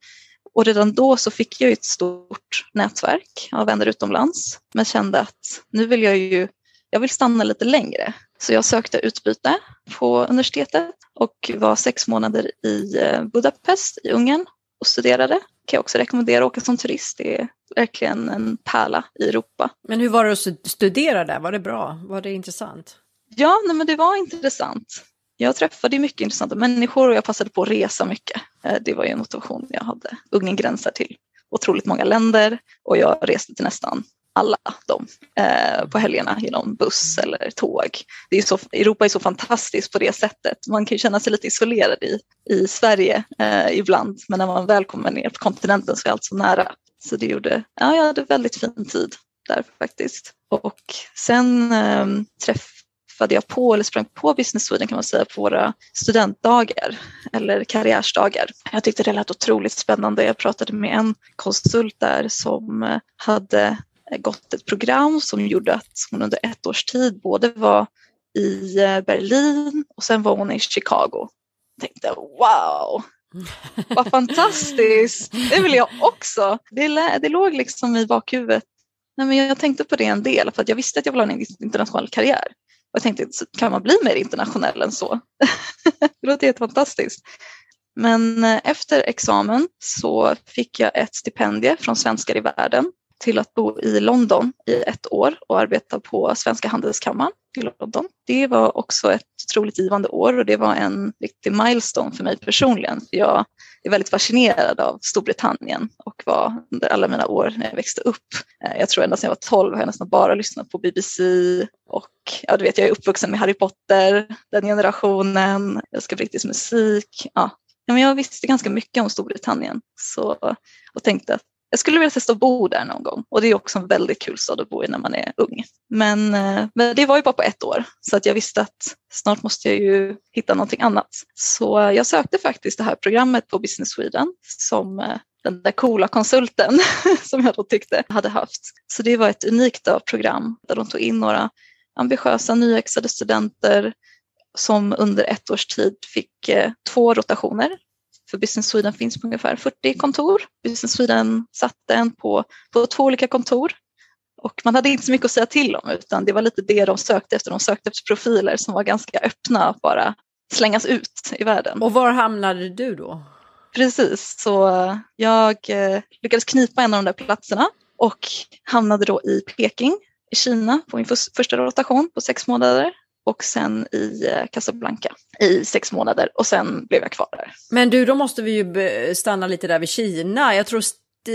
C: Och redan då så fick jag ett stort nätverk av vänner utomlands men kände att nu vill jag ju, jag vill stanna lite längre. Så jag sökte utbyte på universitetet och var sex månader i eh, Budapest i Ungern och studerade. Kan jag också rekommendera att åka som turist. Det är verkligen en pärla i Europa.
B: Men hur var det att studera där? Var det bra? Var det intressant?
C: Ja, nej, men det var intressant. Jag träffade mycket intressanta människor och jag passade på att resa mycket. Eh, det var ju en motivation jag hade. Ungern gränsar till otroligt många länder och jag reste till nästan alla dem eh, på helgerna genom buss mm. eller tåg. Det är så, Europa är så fantastiskt på det sättet. Man kan känna sig lite isolerad i, i Sverige eh, ibland men när man väl kommer ner på kontinenten så är allt så nära. Så det gjorde, ja, jag hade väldigt fin tid där faktiskt. Och sen eh, träffade jag på, eller sprang på Business Sweden kan man säga, på våra studentdagar eller karriärsdagar. Jag tyckte det lät otroligt spännande. Jag pratade med en konsult där som hade gått ett program som gjorde att hon under ett års tid både var i eh, Berlin och sen var hon i Chicago tänkte wow, vad fantastiskt, det vill jag också. Det, det låg liksom i bakhuvudet. Nej, men jag tänkte på det en del för att jag visste att jag ville ha en internationell karriär. Och jag tänkte, kan man bli mer internationell än så? det låter helt fantastiskt. Men eh, efter examen så fick jag ett stipendium från Svenskar i världen till att bo i London i ett år och arbeta på Svenska handelskammaren i London. Det var också ett otroligt givande år och det var en riktig milestone för mig personligen. Jag är väldigt fascinerad av Storbritannien och var under alla mina år när jag växte upp. Eh, jag tror ända sedan jag var 12 har jag nästan bara lyssnat på BBC och ja, du vet, jag är uppvuxen med Harry Potter, den generationen, jag älskar brittisk musik. Ja, men jag visste ganska mycket om Storbritannien så, och tänkte att jag skulle vilja testa att bo där någon gång och det är också en väldigt kul stad att bo i när man är ung. Men, eh, men det var ju bara på ett år så att jag visste att snart måste jag ju hitta någonting annat. Så jag sökte faktiskt det här programmet på Business Sweden som eh, den där coola konsulten som jag då tyckte hade haft. Så det var ett unikt eh, program där de tog in några ambitiösa nyexade studenter som under ett års tid fick två rotationer för Business Sweden finns på ungefär 40 kontor. Business Sweden satte en på, på två olika kontor och man hade inte så mycket att säga till om utan det var lite det de sökte efter. De sökte efter profiler som var ganska öppna att bara slängas ut i världen.
B: Och var hamnade du då?
C: Precis, så jag eh, lyckades knipa en av de där platserna och hamnade då i Peking i Kina på min första rotation på sex månader och sen i eh, Casablanca i sex månader och sen blev jag kvar där.
B: Men du, då måste vi ju stanna lite där vid Kina. Jag tror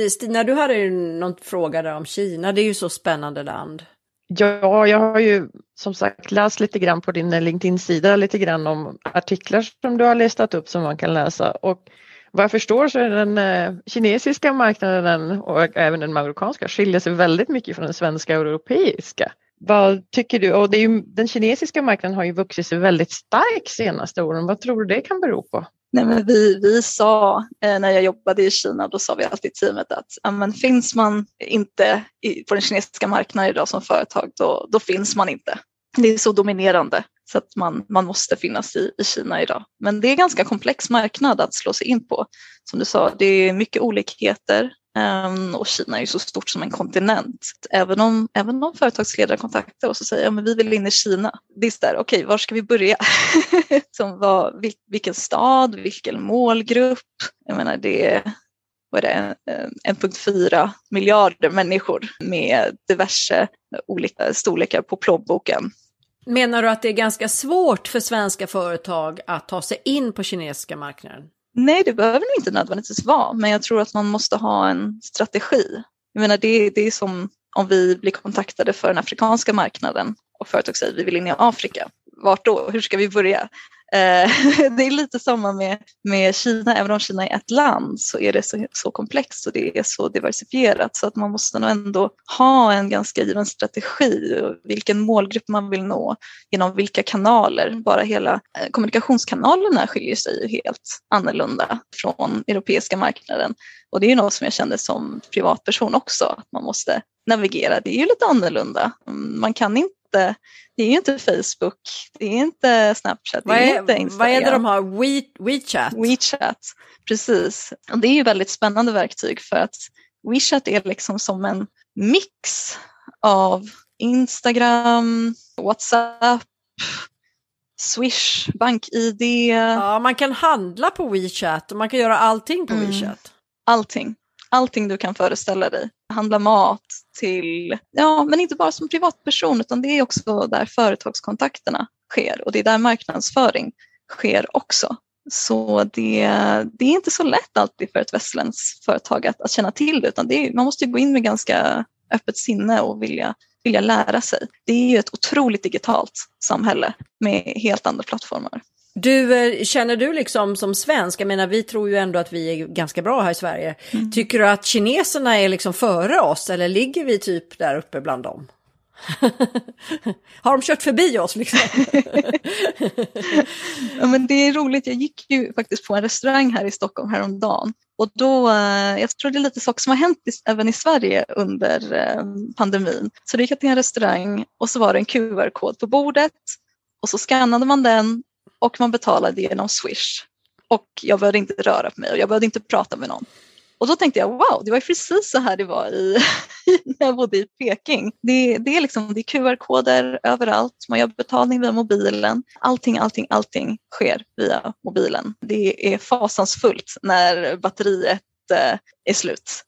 B: Stina, du hade ju någon fråga där om Kina. Det är ju så spännande land.
A: Ja, jag har ju som sagt läst lite grann på din LinkedIn-sida lite grann om artiklar som du har listat upp som man kan läsa och vad jag förstår så är den eh, kinesiska marknaden och även den marockanska skiljer sig väldigt mycket från den svenska och europeiska. Vad tycker du? Och det är ju, den kinesiska marknaden har ju vuxit sig väldigt stark senaste åren. Vad tror du det kan bero på?
C: Nej, men vi, vi sa eh, när jag jobbade i Kina, då sa vi alltid i teamet att men finns man inte på den kinesiska marknaden idag som företag, då, då finns man inte. Det är så dominerande så att man, man måste finnas i, i Kina idag. Men det är en ganska komplex marknad att slå sig in på. Som du sa, det är mycket olikheter. Ehm, och Kina är ju så stort som en kontinent. Även om, även om företagsledare kontaktar oss och säger att ja, vi vill in i Kina. Det är där, okej, okay, var ska vi börja? som var, vil, vilken stad, vilken målgrupp? Jag menar, det är, är 1,4 miljarder människor med diverse olika storlekar på plånboken.
B: Menar du att det är ganska svårt för svenska företag att ta sig in på kinesiska marknaden?
C: Nej, det behöver det inte nödvändigtvis vara, men jag tror att man måste ha en strategi. Jag menar, det, det är som om vi blir kontaktade för den afrikanska marknaden och företag säger att vi vill in i Afrika. Vart då? Hur ska vi börja? Eh, det är lite samma med, med Kina, även om Kina är ett land så är det så, så komplext och det är så diversifierat så att man måste nog ändå ha en ganska given strategi vilken målgrupp man vill nå genom vilka kanaler. Bara hela eh, kommunikationskanalerna skiljer sig helt annorlunda från europeiska marknaden och det är något som jag kände som privatperson också, att man måste navigera. Det är ju lite annorlunda. Mm, man kan inte inte, det är ju inte Facebook, det är inte Snapchat, det är, är inte Instagram.
B: Vad är det de har? We, WeChat?
C: WeChat, precis. Och det är ju väldigt spännande verktyg för att WeChat är liksom som en mix av Instagram, WhatsApp, Swish, BankID.
B: Ja, man kan handla på WeChat och man kan göra allting på mm. WeChat.
C: Allting allting du kan föreställa dig. Handla mat till, ja men inte bara som privatperson utan det är också där företagskontakterna sker och det är där marknadsföring sker också. Så det, det är inte så lätt alltid för ett västländskt företag att, att känna till det utan det är, man måste gå in med ganska öppet sinne och vilja, vilja lära sig. Det är ju ett otroligt digitalt samhälle med helt andra plattformar.
B: Du, eh, känner du liksom som svensk, jag menar vi tror ju ändå att vi är ganska bra här i Sverige. Mm. Tycker du att kineserna är liksom före oss eller ligger vi typ där uppe bland dem? Har de kört förbi oss liksom?
C: ja, men det är roligt, jag gick ju faktiskt på en restaurang här i Stockholm häromdagen och då, eh, jag tror det är lite saker som har hänt även i Sverige under eh, pandemin. Så det gick jag till en restaurang och så var det en QR-kod på bordet och så skannade man den och man betalade genom Swish. Och jag behövde inte röra på mig och jag behövde inte prata med någon. Och då tänkte jag wow, det var precis så här det var i, när jag bodde i Peking. Det, det är, liksom, det är QR-koder överallt, man gör betalning via mobilen. Allting, allting, allting sker via mobilen. Det är fasansfullt när batteriet eh, är slut.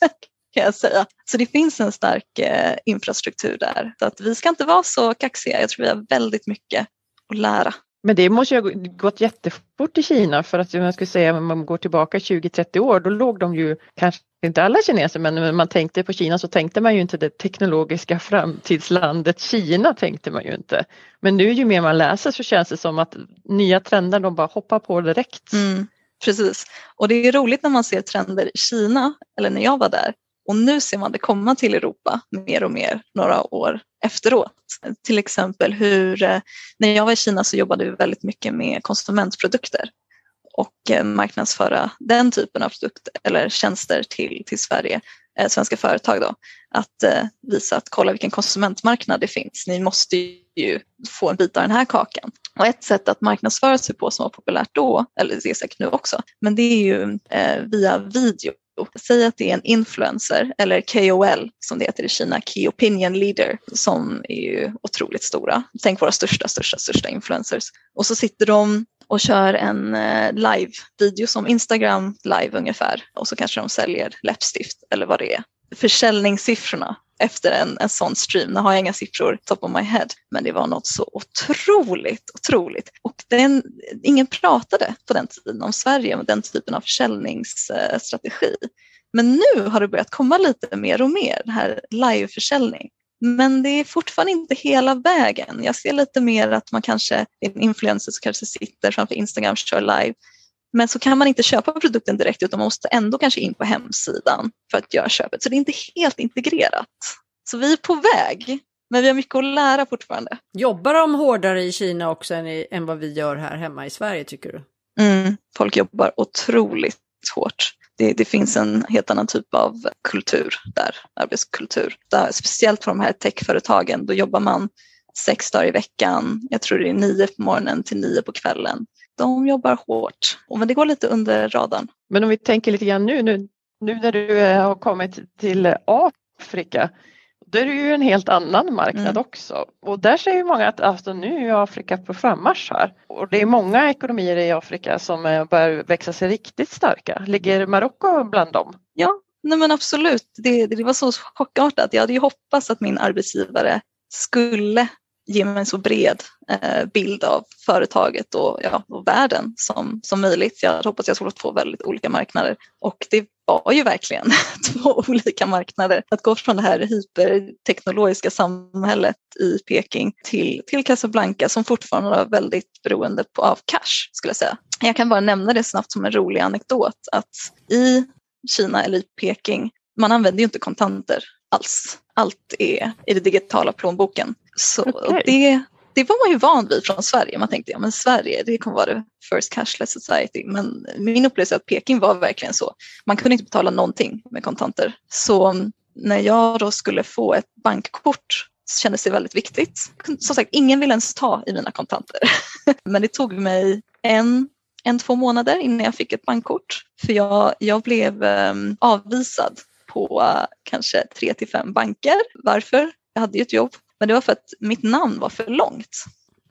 C: kan jag säga. Så det finns en stark eh, infrastruktur där. Så att vi ska inte vara så kaxiga. Jag tror vi har väldigt mycket att lära.
A: Men det måste ju ha gått jättefort i Kina för att jag skulle säga om man går tillbaka 20-30 år då låg de ju, kanske inte alla kineser men när man tänkte på Kina så tänkte man ju inte det teknologiska framtidslandet Kina tänkte man ju inte. Men nu ju mer man läser så känns det som att nya trender de bara hoppar på direkt.
C: Mm, precis, och det är roligt när man ser trender i Kina eller när jag var där och nu ser man det komma till Europa mer och mer några år efteråt. Till exempel hur, eh, när jag var i Kina så jobbade vi väldigt mycket med konsumentprodukter och eh, marknadsföra den typen av produkter eller tjänster till, till Sverige, eh, svenska företag då. Att eh, visa att kolla vilken konsumentmarknad det finns. Ni måste ju få en bit av den här kakan. Och ett sätt att marknadsföra sig på som var populärt då, eller det är säkert nu också, men det är ju eh, via video Säg att det är en influencer eller KOL som det heter i Kina, Key Opinion Leader, som är ju otroligt stora. Tänk våra största, största, största influencers. Och så sitter de och kör en eh, live-video som Instagram live ungefär och så kanske de säljer läppstift eller vad det är. Försäljningssiffrorna efter en, en sån stream. Nu har jag inga siffror top of my head, men det var något så otroligt, otroligt. Och den, ingen pratade på den tiden om Sverige med den typen av försäljningsstrategi. Men nu har det börjat komma lite mer och mer, det här liveförsäljning. Men det är fortfarande inte hela vägen. Jag ser lite mer att man kanske, en influencer som kanske sitter framför Instagram och kör live men så kan man inte köpa produkten direkt utan man måste ändå kanske in på hemsidan för att göra köpet. Så det är inte helt integrerat. Så vi är på väg, men vi har mycket att lära fortfarande.
B: Jobbar de hårdare i Kina också än, i, än vad vi gör här hemma i Sverige tycker du?
C: Mm, folk jobbar otroligt hårt. Det, det, finns en helt annan typ av kultur där, arbetskultur. Där, speciellt för de här techföretagen, då jobbar man sex dagar i veckan. Jag tror det är nio på morgonen till nio på kvällen de jobbar hårt. Men det går lite under radarn.
A: Men om vi tänker lite grann nu, nu, nu när du eh, har kommit till Afrika, då är det ju en helt annan marknad mm. också. Och där säger många att alltså, nu är Afrika på frammarsch här. Och det är många ekonomier i Afrika som eh, börjar växa sig riktigt starka. Ligger Marocko bland dem?
C: Ja, nej men absolut. Det, det var så chockartat. Jag hade ju hoppats att min arbetsgivare skulle ge mig en så bred eh, bild av företaget och, ja, och världen som, som möjligt. Jag hoppas jag skulle få väldigt olika marknader och det var ju verkligen två olika marknader. Att gå från det här hyperteknologiska samhället i Peking till, till Casablanca som fortfarande var väldigt beroende på, av cash skulle jag säga. Jag kan bara nämna det snabbt som en rolig anekdot att i Kina eller i Peking, man använder ju inte kontanter alls. Allt är i den digitala plånboken. Så okay. det, det var man ju van vid från Sverige. Man tänkte ja men Sverige det kommer vara the first cashless society. Men min upplevelse att Peking var verkligen så. Man kunde inte betala någonting med kontanter. Så när jag då skulle få ett bankkort så kändes det väldigt viktigt. Som sagt, ingen vill ens ta i mina kontanter. men det tog mig en, en, två månader innan jag fick ett bankkort. För jag, jag blev um, avvisad på uh, kanske tre till fem banker. Varför? Jag hade ju ett jobb men det var för att mitt namn var för långt.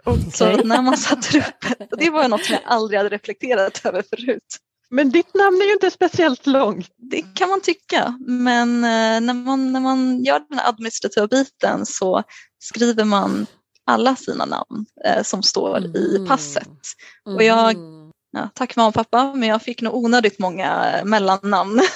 C: Okay. Så när man satte upp det var något som jag aldrig hade reflekterat över förut.
A: Men ditt namn är ju inte speciellt långt.
C: Det kan man tycka, men eh, när man, när man gör den administrativa biten så skriver man alla sina namn eh, som står mm. i passet. Och jag, mm. ja, tack mamma och pappa, men jag fick nog onödigt många eh, mellannamn.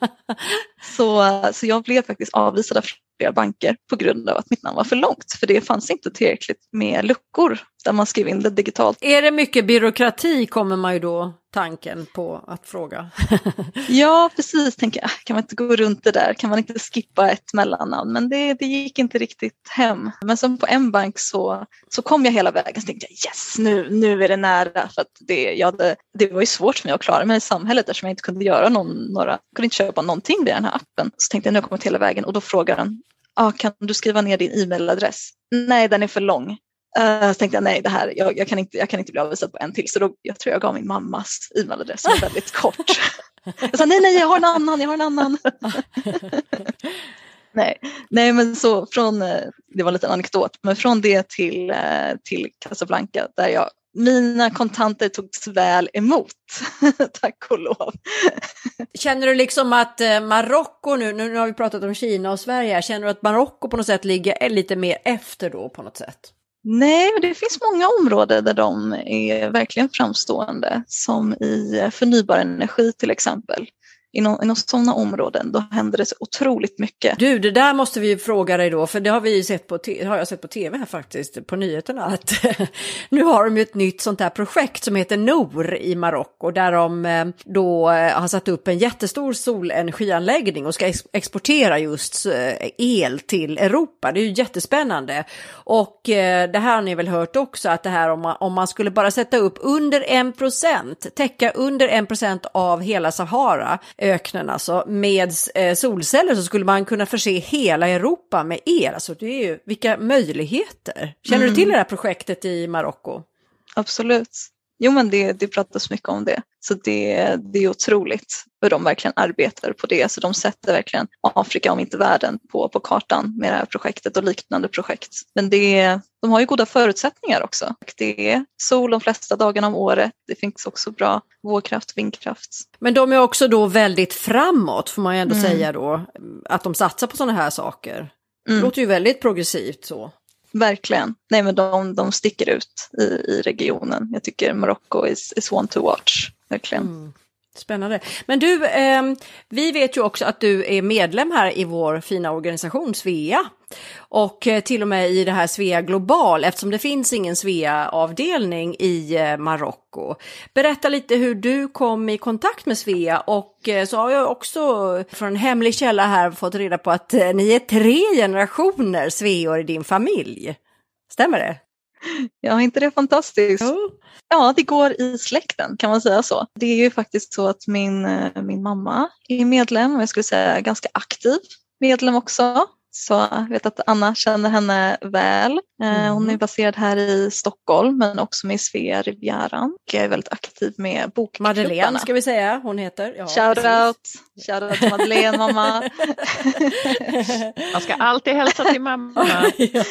C: så, så jag blev faktiskt avvisad av flera banker på grund av att mitt namn var för långt. För det fanns inte tillräckligt med luckor där man skrev in det digitalt.
B: Är det mycket byråkrati kommer man ju då tanken på att fråga.
C: ja, precis. Tänker jag, kan man inte gå runt det där? Kan man inte skippa ett mellannamn? Men det, det gick inte riktigt hem. Men som på en bank så, så kom jag hela vägen. Så tänkte jag yes, nu, nu är det nära. För att det, jag hade, det var ju svårt för mig att klara mig i samhället eftersom jag inte kunde göra någon, några, kunde inte köpa någonting via den här appen. Så tänkte jag nu har jag kommit hela vägen och då frågar den, ah, kan du skriva ner din e-mailadress? Nej, den är för lång. Uh, så tänkte jag nej, det här, jag, jag, kan inte, jag kan inte bli avvisad på en till. Så då, jag tror jag gav min mammas e-mailadress väldigt kort. Jag sa nej, nej, jag har en annan, jag har en annan. nej, nej, men så från, eh, det var en liten anekdot, men från det till, eh, till Casablanca där jag mina kontanter togs väl emot, tack och lov.
B: Känner du liksom att Marocko nu, nu har vi pratat om Kina och Sverige, känner du att Marocko på något sätt ligger lite mer efter då på något sätt?
C: Nej, det finns många områden där de är verkligen framstående, som i förnybar energi till exempel inom, inom sådana områden, då händer det så otroligt mycket.
B: Du, det där måste vi fråga dig då, för det har vi sett på, har jag sett på tv här faktiskt, på nyheterna, att nu har de ju ett nytt sånt här projekt som heter NOR i Marocko, där de eh, då eh, har satt upp en jättestor solenergianläggning och ska exportera just eh, el till Europa. Det är ju jättespännande. Och det här har ni väl hört också, att det här om man, om man skulle bara sätta upp under en procent, täcka under en procent av hela Sahara, öknen alltså, med eh, solceller så skulle man kunna förse hela Europa med el. Alltså det är ju, vilka möjligheter! Känner mm. du till det här projektet i Marocko?
C: Absolut. Jo men det, det pratas mycket om det. Så det, det är otroligt hur de verkligen arbetar på det. Så de sätter verkligen Afrika, om inte världen, på, på kartan med det här projektet och liknande projekt. Men det, de har ju goda förutsättningar också. Det är sol de flesta dagarna om året. Det finns också bra vågkraft, vindkraft.
B: Men de är också då väldigt framåt, får man ju ändå mm. säga då, att de satsar på sådana här saker. Det mm. låter ju väldigt progressivt så.
C: Verkligen. Nej men de, de sticker ut i, i regionen. Jag tycker Marocko is, is one to watch. Verkligen. Mm.
B: Spännande. Men du, eh, vi vet ju också att du är medlem här i vår fina organisation Svea. Och eh, till och med i det här Svea Global, eftersom det finns ingen Svea-avdelning i eh, Marocko. Berätta lite hur du kom i kontakt med Svea och eh, så har jag också från en hemlig källa här fått reda på att eh, ni är tre generationer Sveor i din familj. Stämmer det?
C: Ja, inte det fantastiskt? Ja, det går i släkten kan man säga så. Det är ju faktiskt så att min, eh, min mamma är medlem och jag skulle säga ganska aktiv medlem också. Så jag vet att Anna känner henne väl. Mm. Hon är baserad här i Stockholm men också med Svea Rivieran. Och är väldigt aktiv med bokklubbarna.
B: Madeleine ska vi säga, hon heter.
C: Ja, Shoutout! Shoutout till Madeleine mamma.
A: Man ska alltid hälsa till mamma.
C: ja.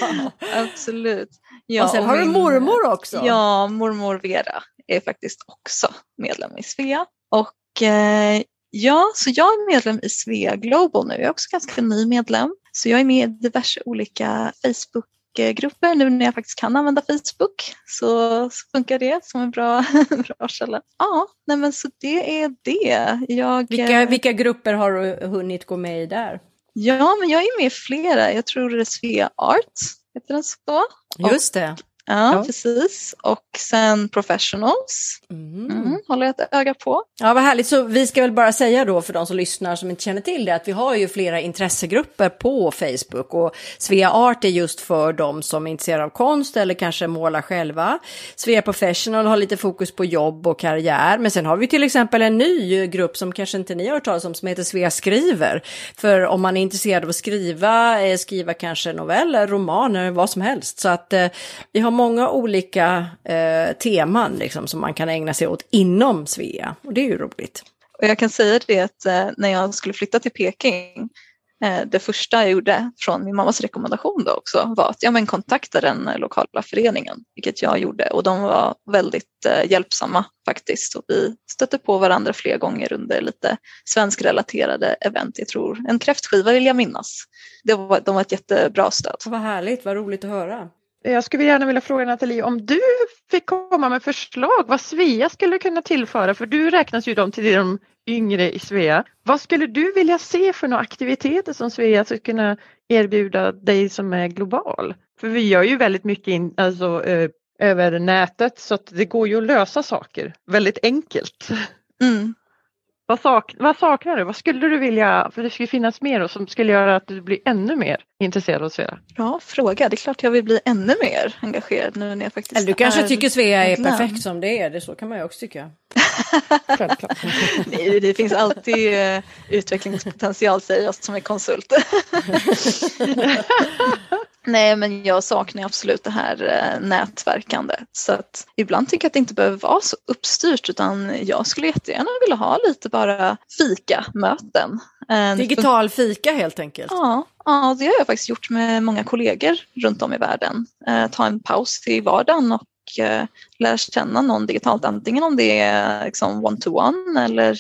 C: Absolut.
B: Ja, och sen och har du mormor också.
C: Ja, mormor Vera är faktiskt också medlem i Svea. Och eh, ja, så jag är medlem i Svea Global nu. Jag är också ganska ny medlem. Så jag är med i diverse olika Facebookgrupper nu när jag faktiskt kan använda Facebook. Så, så funkar det som en bra, bra källa. Ja, nej men så det är det. Jag,
B: vilka, vilka grupper har du hunnit gå med i där?
C: Ja, men jag är med i flera. Jag tror det är Svea Art, heter den så?
B: Just det.
C: Ja, ja, precis. Och sen Professionals mm. Mm, håller jag ett öga på.
B: Ja, vad härligt. Så vi ska väl bara säga då för de som lyssnar som inte känner till det att vi har ju flera intressegrupper på Facebook och Svea Art är just för de som är intresserade av konst eller kanske målar själva. Svea Professional har lite fokus på jobb och karriär, men sen har vi till exempel en ny grupp som kanske inte ni har hört talas om som heter Svea Skriver. För om man är intresserad av att skriva, eh, skriva kanske noveller, romaner, vad som helst. Så att eh, vi har många olika eh, teman liksom, som man kan ägna sig åt inom Svea och det är ju roligt.
C: Och jag kan säga det att eh, när jag skulle flytta till Peking eh, det första jag gjorde från min mammas rekommendation då också var att ja, men kontakta den lokala föreningen, vilket jag gjorde och de var väldigt eh, hjälpsamma faktiskt och vi stötte på varandra fler gånger under lite svenskrelaterade event. Jag tror en kräftskiva vill jag minnas. Det var, de var ett jättebra stöd.
B: Vad härligt, vad roligt att höra.
A: Jag skulle gärna vilja fråga Nathalie om du fick komma med förslag vad Svea skulle kunna tillföra för du räknas ju dem till de yngre i Svea. Vad skulle du vilja se för några aktiviteter som Svea skulle kunna erbjuda dig som är global? För vi gör ju väldigt mycket in, alltså, ö, över nätet så att det går ju att lösa saker väldigt enkelt. Mm. Vad, sak, vad, saknar du? Vad skulle du vilja, för det skulle finnas mer och som skulle göra att du blir ännu mer intresserad av Svea?
C: Bra fråga. Det är klart jag vill bli ännu mer engagerad nu när jag faktiskt
B: Eller du kanske tycker Svea är perfekt som det är, det så kan man ju också tycka.
C: Nej, det finns alltid uh, utvecklingspotential säger jag som är konsult. Nej, men jag saknar absolut det här eh, nätverkande. Så att ibland tycker jag att det inte behöver vara så uppstyrt utan jag skulle jättegärna vilja ha lite bara fika-möten.
B: Eh, Digital fika helt enkelt?
C: Ja, ja, det har jag faktiskt gjort med många kollegor runt om i världen. Eh, ta en paus i vardagen och eh, lära känna någon digitalt, antingen om det är liksom one-to-one -one eller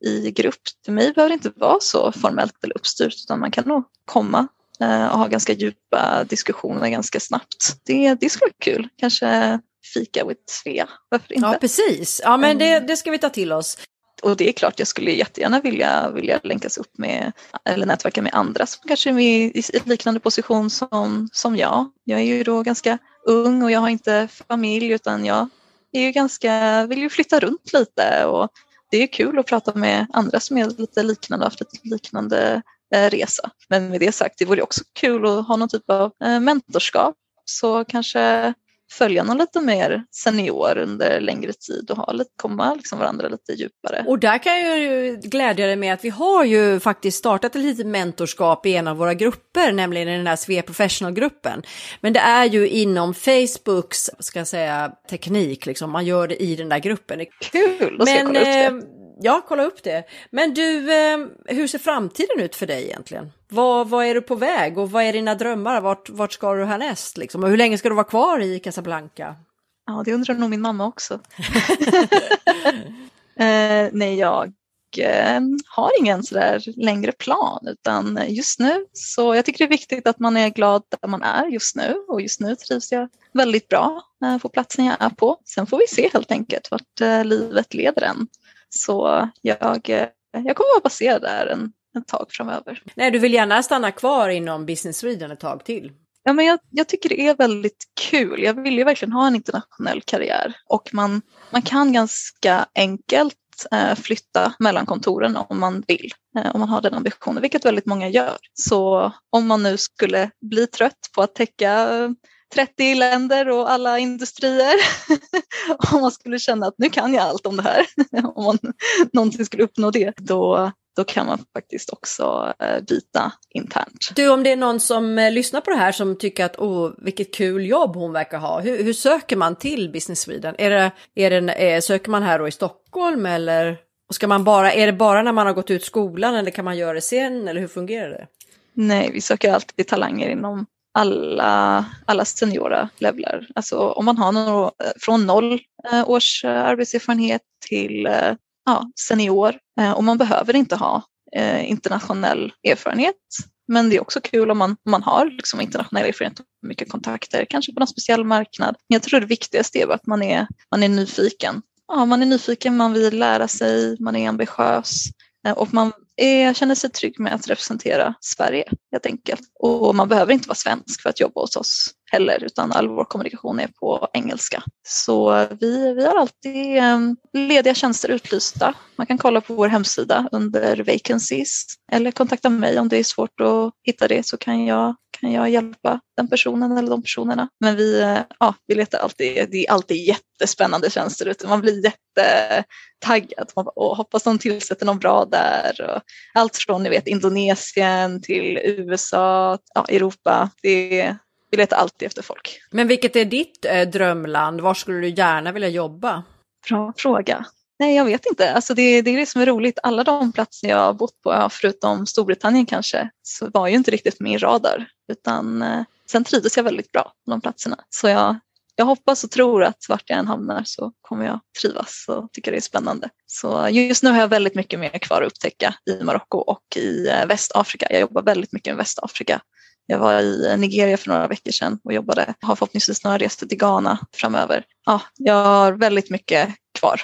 C: i grupp. För mig behöver det inte vara så formellt eller uppstyrt utan man kan nog komma och ha ganska djupa diskussioner ganska snabbt. Det, det skulle vara kul, kanske fika with Svea, varför inte?
B: Ja precis, ja men det, mm. det ska vi ta till oss.
C: Och det är klart, jag skulle jättegärna vilja, vilja länkas upp med eller nätverka med andra som kanske är i, liknande position som, som jag. Jag är ju då ganska ung och jag har inte familj utan jag är ju ganska, vill ju flytta runt lite och det är kul att prata med andra som är lite liknande, haft lite liknande Eh, resa. Men med det sagt, det vore också kul att ha någon typ av eh, mentorskap. Så kanske följa någon lite mer senior under längre tid och ha lite, komma liksom varandra lite djupare.
B: Och där kan jag ju glädja dig med att vi har ju faktiskt startat ett litet mentorskap i en av våra grupper, nämligen i den här Sve Professional-gruppen. Men det är ju inom Facebooks, ska jag säga, teknik, liksom. man gör det i den där gruppen.
C: Kul, då ska Men, jag kolla upp det.
B: Ja, kolla upp det. Men du, eh, hur ser framtiden ut för dig egentligen? Vad, vad är du på väg och vad är dina drömmar? Vart, vart ska du härnäst? Liksom? Och hur länge ska du vara kvar i Casablanca?
C: Ja, det undrar nog min mamma också. eh, nej, jag eh, har ingen sådär längre plan utan just nu så jag tycker det är viktigt att man är glad där man är just nu och just nu trivs jag väldigt bra eh, på platsen jag är på. Sen får vi se helt enkelt vart eh, livet leder en. Så jag, eh, jag kommer att vara baserad där en, ett tag framöver.
B: Nej, du vill gärna stanna kvar inom Business Sweden ett tag till?
C: Ja, men jag, jag, tycker det är väldigt kul. Jag vill ju verkligen ha en internationell karriär och man, man kan ganska enkelt eh, flytta mellan kontoren om man vill, eh, om man har den ambitionen, vilket väldigt många gör. Så om man nu skulle bli trött på att täcka 30 länder och alla industrier. om man skulle känna att nu kan jag allt om det här, om man någonsin skulle uppnå det, då, då kan man faktiskt också eh, byta internt.
B: Du, om det är någon som eh, lyssnar på det här som tycker att åh, vilket kul jobb hon verkar ha. Hur, hur söker man till Business Sweden? Är det, är det, är, söker man här då i Stockholm eller och ska man bara, är det bara när man har gått ut skolan eller kan man göra det sen eller hur fungerar det?
C: Nej, vi söker alltid talanger inom alla, alla seniora levlar. Alltså om man har några, eh, från noll eh, års eh, arbetserfarenhet till ja, senior och man behöver inte ha internationell erfarenhet. Men det är också kul om man, om man har liksom internationell erfarenhet och mycket kontakter, kanske på någon speciell marknad. Jag tror det viktigaste är att man är, man är nyfiken. Ja, man är nyfiken, man vill lära sig, man är ambitiös och man Eh, är, känner sig trygg med att representera Sverige helt enkelt. Och man behöver inte vara svensk för att jobba hos oss heller utan all vår kommunikation är på engelska. Så vi, vi har alltid ehm, lediga tjänster utlysta. Man kan kolla på vår hemsida under vacancies eller kontakta mig om det är svårt att hitta det så kan jag, kan jag hjälpa den personen eller de personerna. Men vi, eh, ja, vi letar alltid, det är alltid jättespännande tjänster ute. Man blir jättetaggad och hoppas de tillsätter någon bra där. Allt från ni vet, Indonesien till USA, ja, Europa. Det, vi letar alltid efter folk.
B: Men vilket är ditt eh, drömland? Var skulle du gärna vilja jobba?
C: Bra fråga. Nej, jag vet inte. Alltså det, det är det som är roligt. Alla de platser jag har bott på, förutom Storbritannien kanske, så var ju inte riktigt min radar. Utan eh, sen trivdes jag väldigt bra på de platserna. Så jag, jag hoppas och tror att vart jag än hamnar så kommer jag trivas och tycka det är spännande. Så just nu har jag väldigt mycket mer kvar att upptäcka i Marocko och i eh, Västafrika. Jag jobbar väldigt mycket i Västafrika jag var i eh, Nigeria för några veckor sedan och jobbade. Har förhoppningsvis några resor till Ghana framöver. Ja, jag har väldigt mycket kvar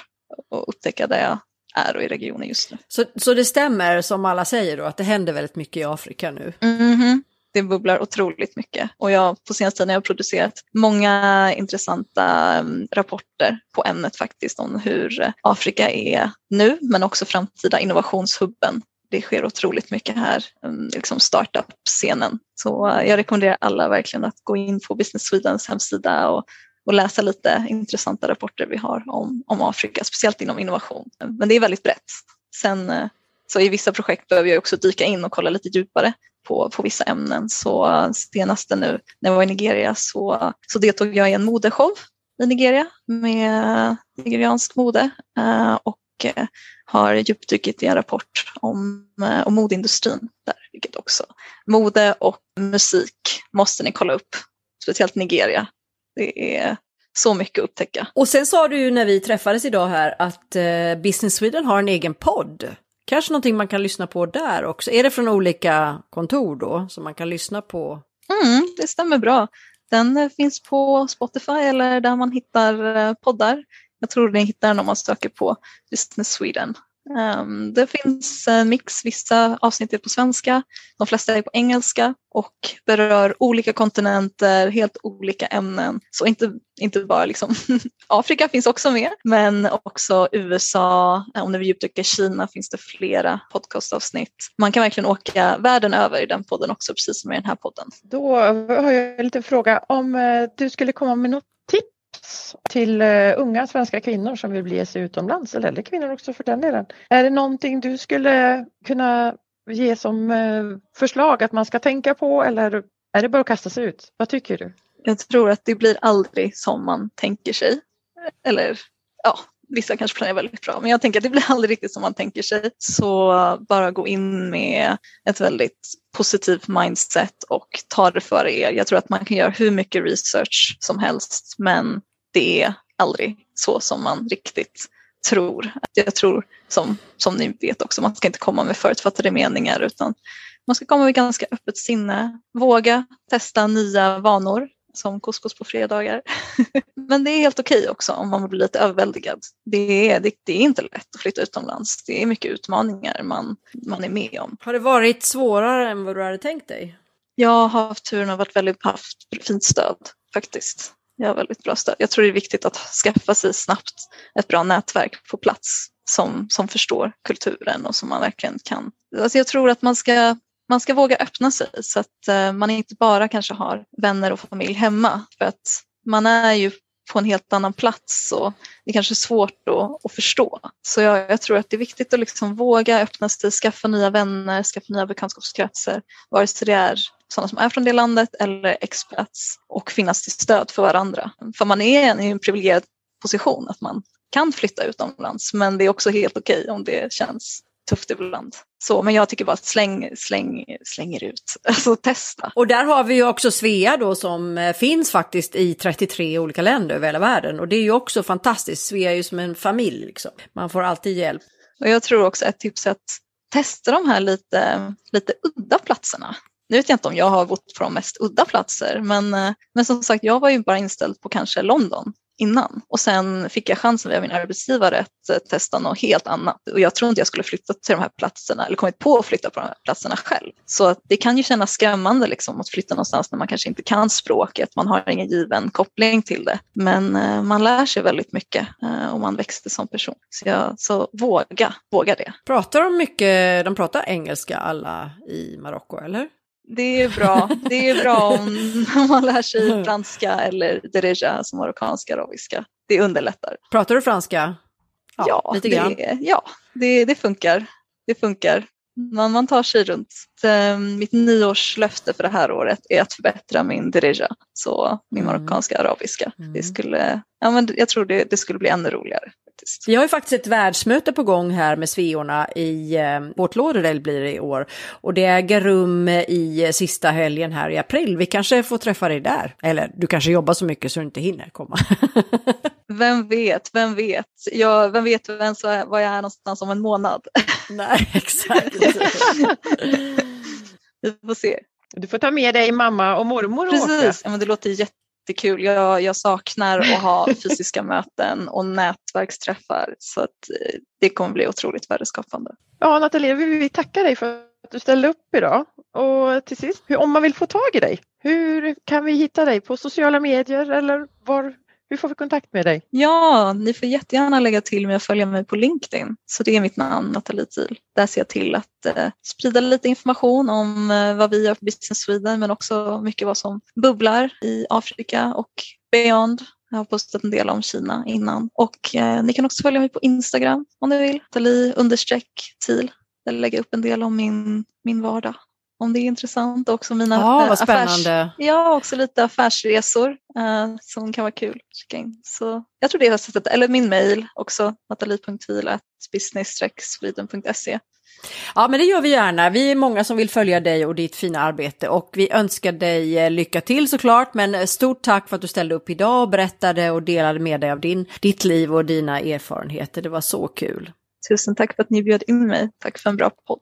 C: att upptäcka där jag är och i regionen just nu.
B: Så, så det stämmer som alla säger då att det händer väldigt mycket i Afrika nu?
C: Mm -hmm. Det bubblar otroligt mycket och jag på senaste tiden har jag producerat många intressanta um, rapporter på ämnet faktiskt om hur Afrika är nu men också framtida innovationshubben det sker otroligt mycket här, mm, liksom startup-scenen. Så jag rekommenderar alla verkligen att gå in på Business Swedens hemsida och, och läsa lite intressanta rapporter vi har om, om Afrika, speciellt inom innovation. Men det är väldigt brett. Sen, eh, Så i vissa projekt behöver jag också dyka in och kolla lite djupare på, på vissa ämnen. Så eh, senaste nu när jag var i Nigeria så, så deltog jag i en modeshow i Nigeria med nigerianskt mode eh, och har djupdykt i en rapport om, om modeindustrin där, vilket också mode och musik måste ni kolla upp, speciellt Nigeria. Det är så mycket att upptäcka.
B: Och sen sa du ju när vi träffades idag här att eh, Business Sweden har en egen podd. Kanske någonting man kan lyssna på där också. Är det från olika kontor då som man kan lyssna på?
C: Mm, det stämmer bra. Den eh, finns på Spotify eller där man hittar eh, poddar. Jag tror ni hittar den om man söker på Business Sweden. Um, det finns en mix, vissa avsnitt är på svenska, de flesta är på engelska och berör olika kontinenter, helt olika ämnen. Så inte, inte bara liksom Afrika finns också med, men också USA, eh, om vi djupdyker Kina finns det flera podcastavsnitt. Man kan verkligen åka världen över i den podden också, precis som i den här podden.
A: Då har jag en liten fråga. Om eh, du skulle komma med något till uh, unga svenska kvinnor som vill bege sig utomlands, eller äldre kvinnor också för den delen. Är det någonting du skulle kunna ge som uh, förslag att man ska tänka på eller är det bara att kasta sig ut? Vad tycker du?
C: Jag tror att det blir aldrig som man tänker sig. Eller ja, vissa kanske planerar väldigt bra, men jag tänker att det blir aldrig riktigt som man tänker sig. Så bara gå in med ett väldigt positivt mindset och ta det för er. Jag tror att man kan göra hur mycket research som helst, men det är aldrig så som man riktigt tror. Jag tror, som, som ni vet också, man ska inte komma med förutfattade meningar utan man ska komma med ganska öppet sinne, våga testa nya vanor som couscous på fredagar. Men det är helt okej okay också om man blir lite överväldigad. Det är, det, det, är inte lätt att flytta utomlands. Det är mycket utmaningar man, man är med om.
B: Har det varit svårare än vad du hade tänkt dig?
C: Jag har haft turen att ha väldigt haft fint stöd faktiskt. Jag har väldigt bra stöd. Jag tror det är viktigt att skaffa sig snabbt ett bra nätverk på plats som, som förstår kulturen och som man verkligen kan. Alltså jag tror att man ska man ska våga öppna sig så att eh, man inte bara kanske har vänner och familj hemma. För att man är ju på en helt annan plats och det är kanske svårt att, att förstå. Så jag, jag, tror att det är viktigt att liksom våga öppna sig, skaffa nya vänner, skaffa nya bekantskapskretsar, vare sig det är sådana som är från det landet eller expats och finnas till stöd för varandra. För man är i en privilegierad position att man kan flytta utomlands men det är också helt okej okay om det känns tufft ibland. Så, men jag tycker bara släng, släng, slänger ut, alltså testa.
B: Och där har vi ju också Svea då som eh, finns faktiskt i 33 olika länder över hela världen och det är ju också fantastiskt. Svea är ju som en familj liksom. Man får alltid hjälp.
C: Och jag tror också ett tips är att testa de här lite, lite udda platserna. Nu vet jag inte om jag har bott på de mest udda platser men, eh, men som sagt jag var ju bara inställd på kanske London innan. Och sen fick jag chansen via min arbetsgivare att eh, testa något helt annat. Och jag tror inte jag skulle flytta till de här platserna eller kommit på att flytta på de här platserna själv. Så det kan ju kännas skrämmande liksom, att flytta någonstans när man kanske inte kan språket, man har ingen given koppling till det. Men eh, man lär sig väldigt mycket eh, och man växer som person. Så, jag, så våga, våga det.
B: Pratar de mycket, de pratar engelska alla i Marocko eller?
C: Det är bra. Det är bra om, om man lär sig franska eller dereja som marockanska arabiska. Det underlättar.
B: Pratar du franska?
C: Ja, ja lite grann. Det, ja det, det funkar. Det funkar. Man, man tar sig runt. Mitt nyårslöfte för det här året är att förbättra min dereja, så min mm. marockanska arabiska. Mm. Det skulle, ja, men jag tror det, det skulle bli ännu roligare
B: faktiskt. Vi har ju faktiskt ett världsmöte på gång här med Sveorna i eh, Port Lauderdale blir det i år. Och det äger rum i sista helgen här i april. Vi kanske får träffa dig där. Eller du kanske jobbar så mycket så du inte hinner komma.
C: vem vet, vem vet. Jag, vem vet vem så är, var jag är någonstans om en månad.
B: Nej, exakt.
C: Vi får se.
A: Du får ta med dig mamma och mormor och
C: Precis, ja, men det låter jätte jättekul. Jag, jag saknar att ha fysiska möten och nätverksträffar så att eh, det kommer bli otroligt värdeskapande.
A: Ja, Nathalie, vi vill tacka dig för att du ställde upp idag. Och till sist, om man vill få tag i dig, hur kan vi hitta dig på sociala medier eller var hur får vi kontakt med dig?
C: Ja, ni får jättegärna lägga till med att följa mig på LinkedIn. Så det är mitt namn, Nathalie Thiel. Där ser jag till att eh, sprida lite information om eh, vad vi gör på Business Sweden men också mycket vad som bubblar i Afrika och beyond. Jag har postat en del om Kina innan och eh, ni kan också följa mig på Instagram om ni vill. Nathalie understreck Thiel Där lägger jag upp en del om min, min vardag. Om det är intressant också mina
B: vad spännande.
C: Ja, också lite affärsresor eh, som kan vara kul att kika in. Så jag tror det är sättet, eller min mail också, natalie.vil.business-sweden.se.
B: Ja, men det gör vi gärna. Vi är många som vill följa dig och ditt fina arbete och vi önskar dig eh, lycka till såklart. Men eh, stort tack för att du ställde upp idag och berättade och delade med dig av din, ditt liv och dina erfarenheter. Det var så kul.
C: Tusen tack för att ni bjöd in mig. Tack för en bra podd.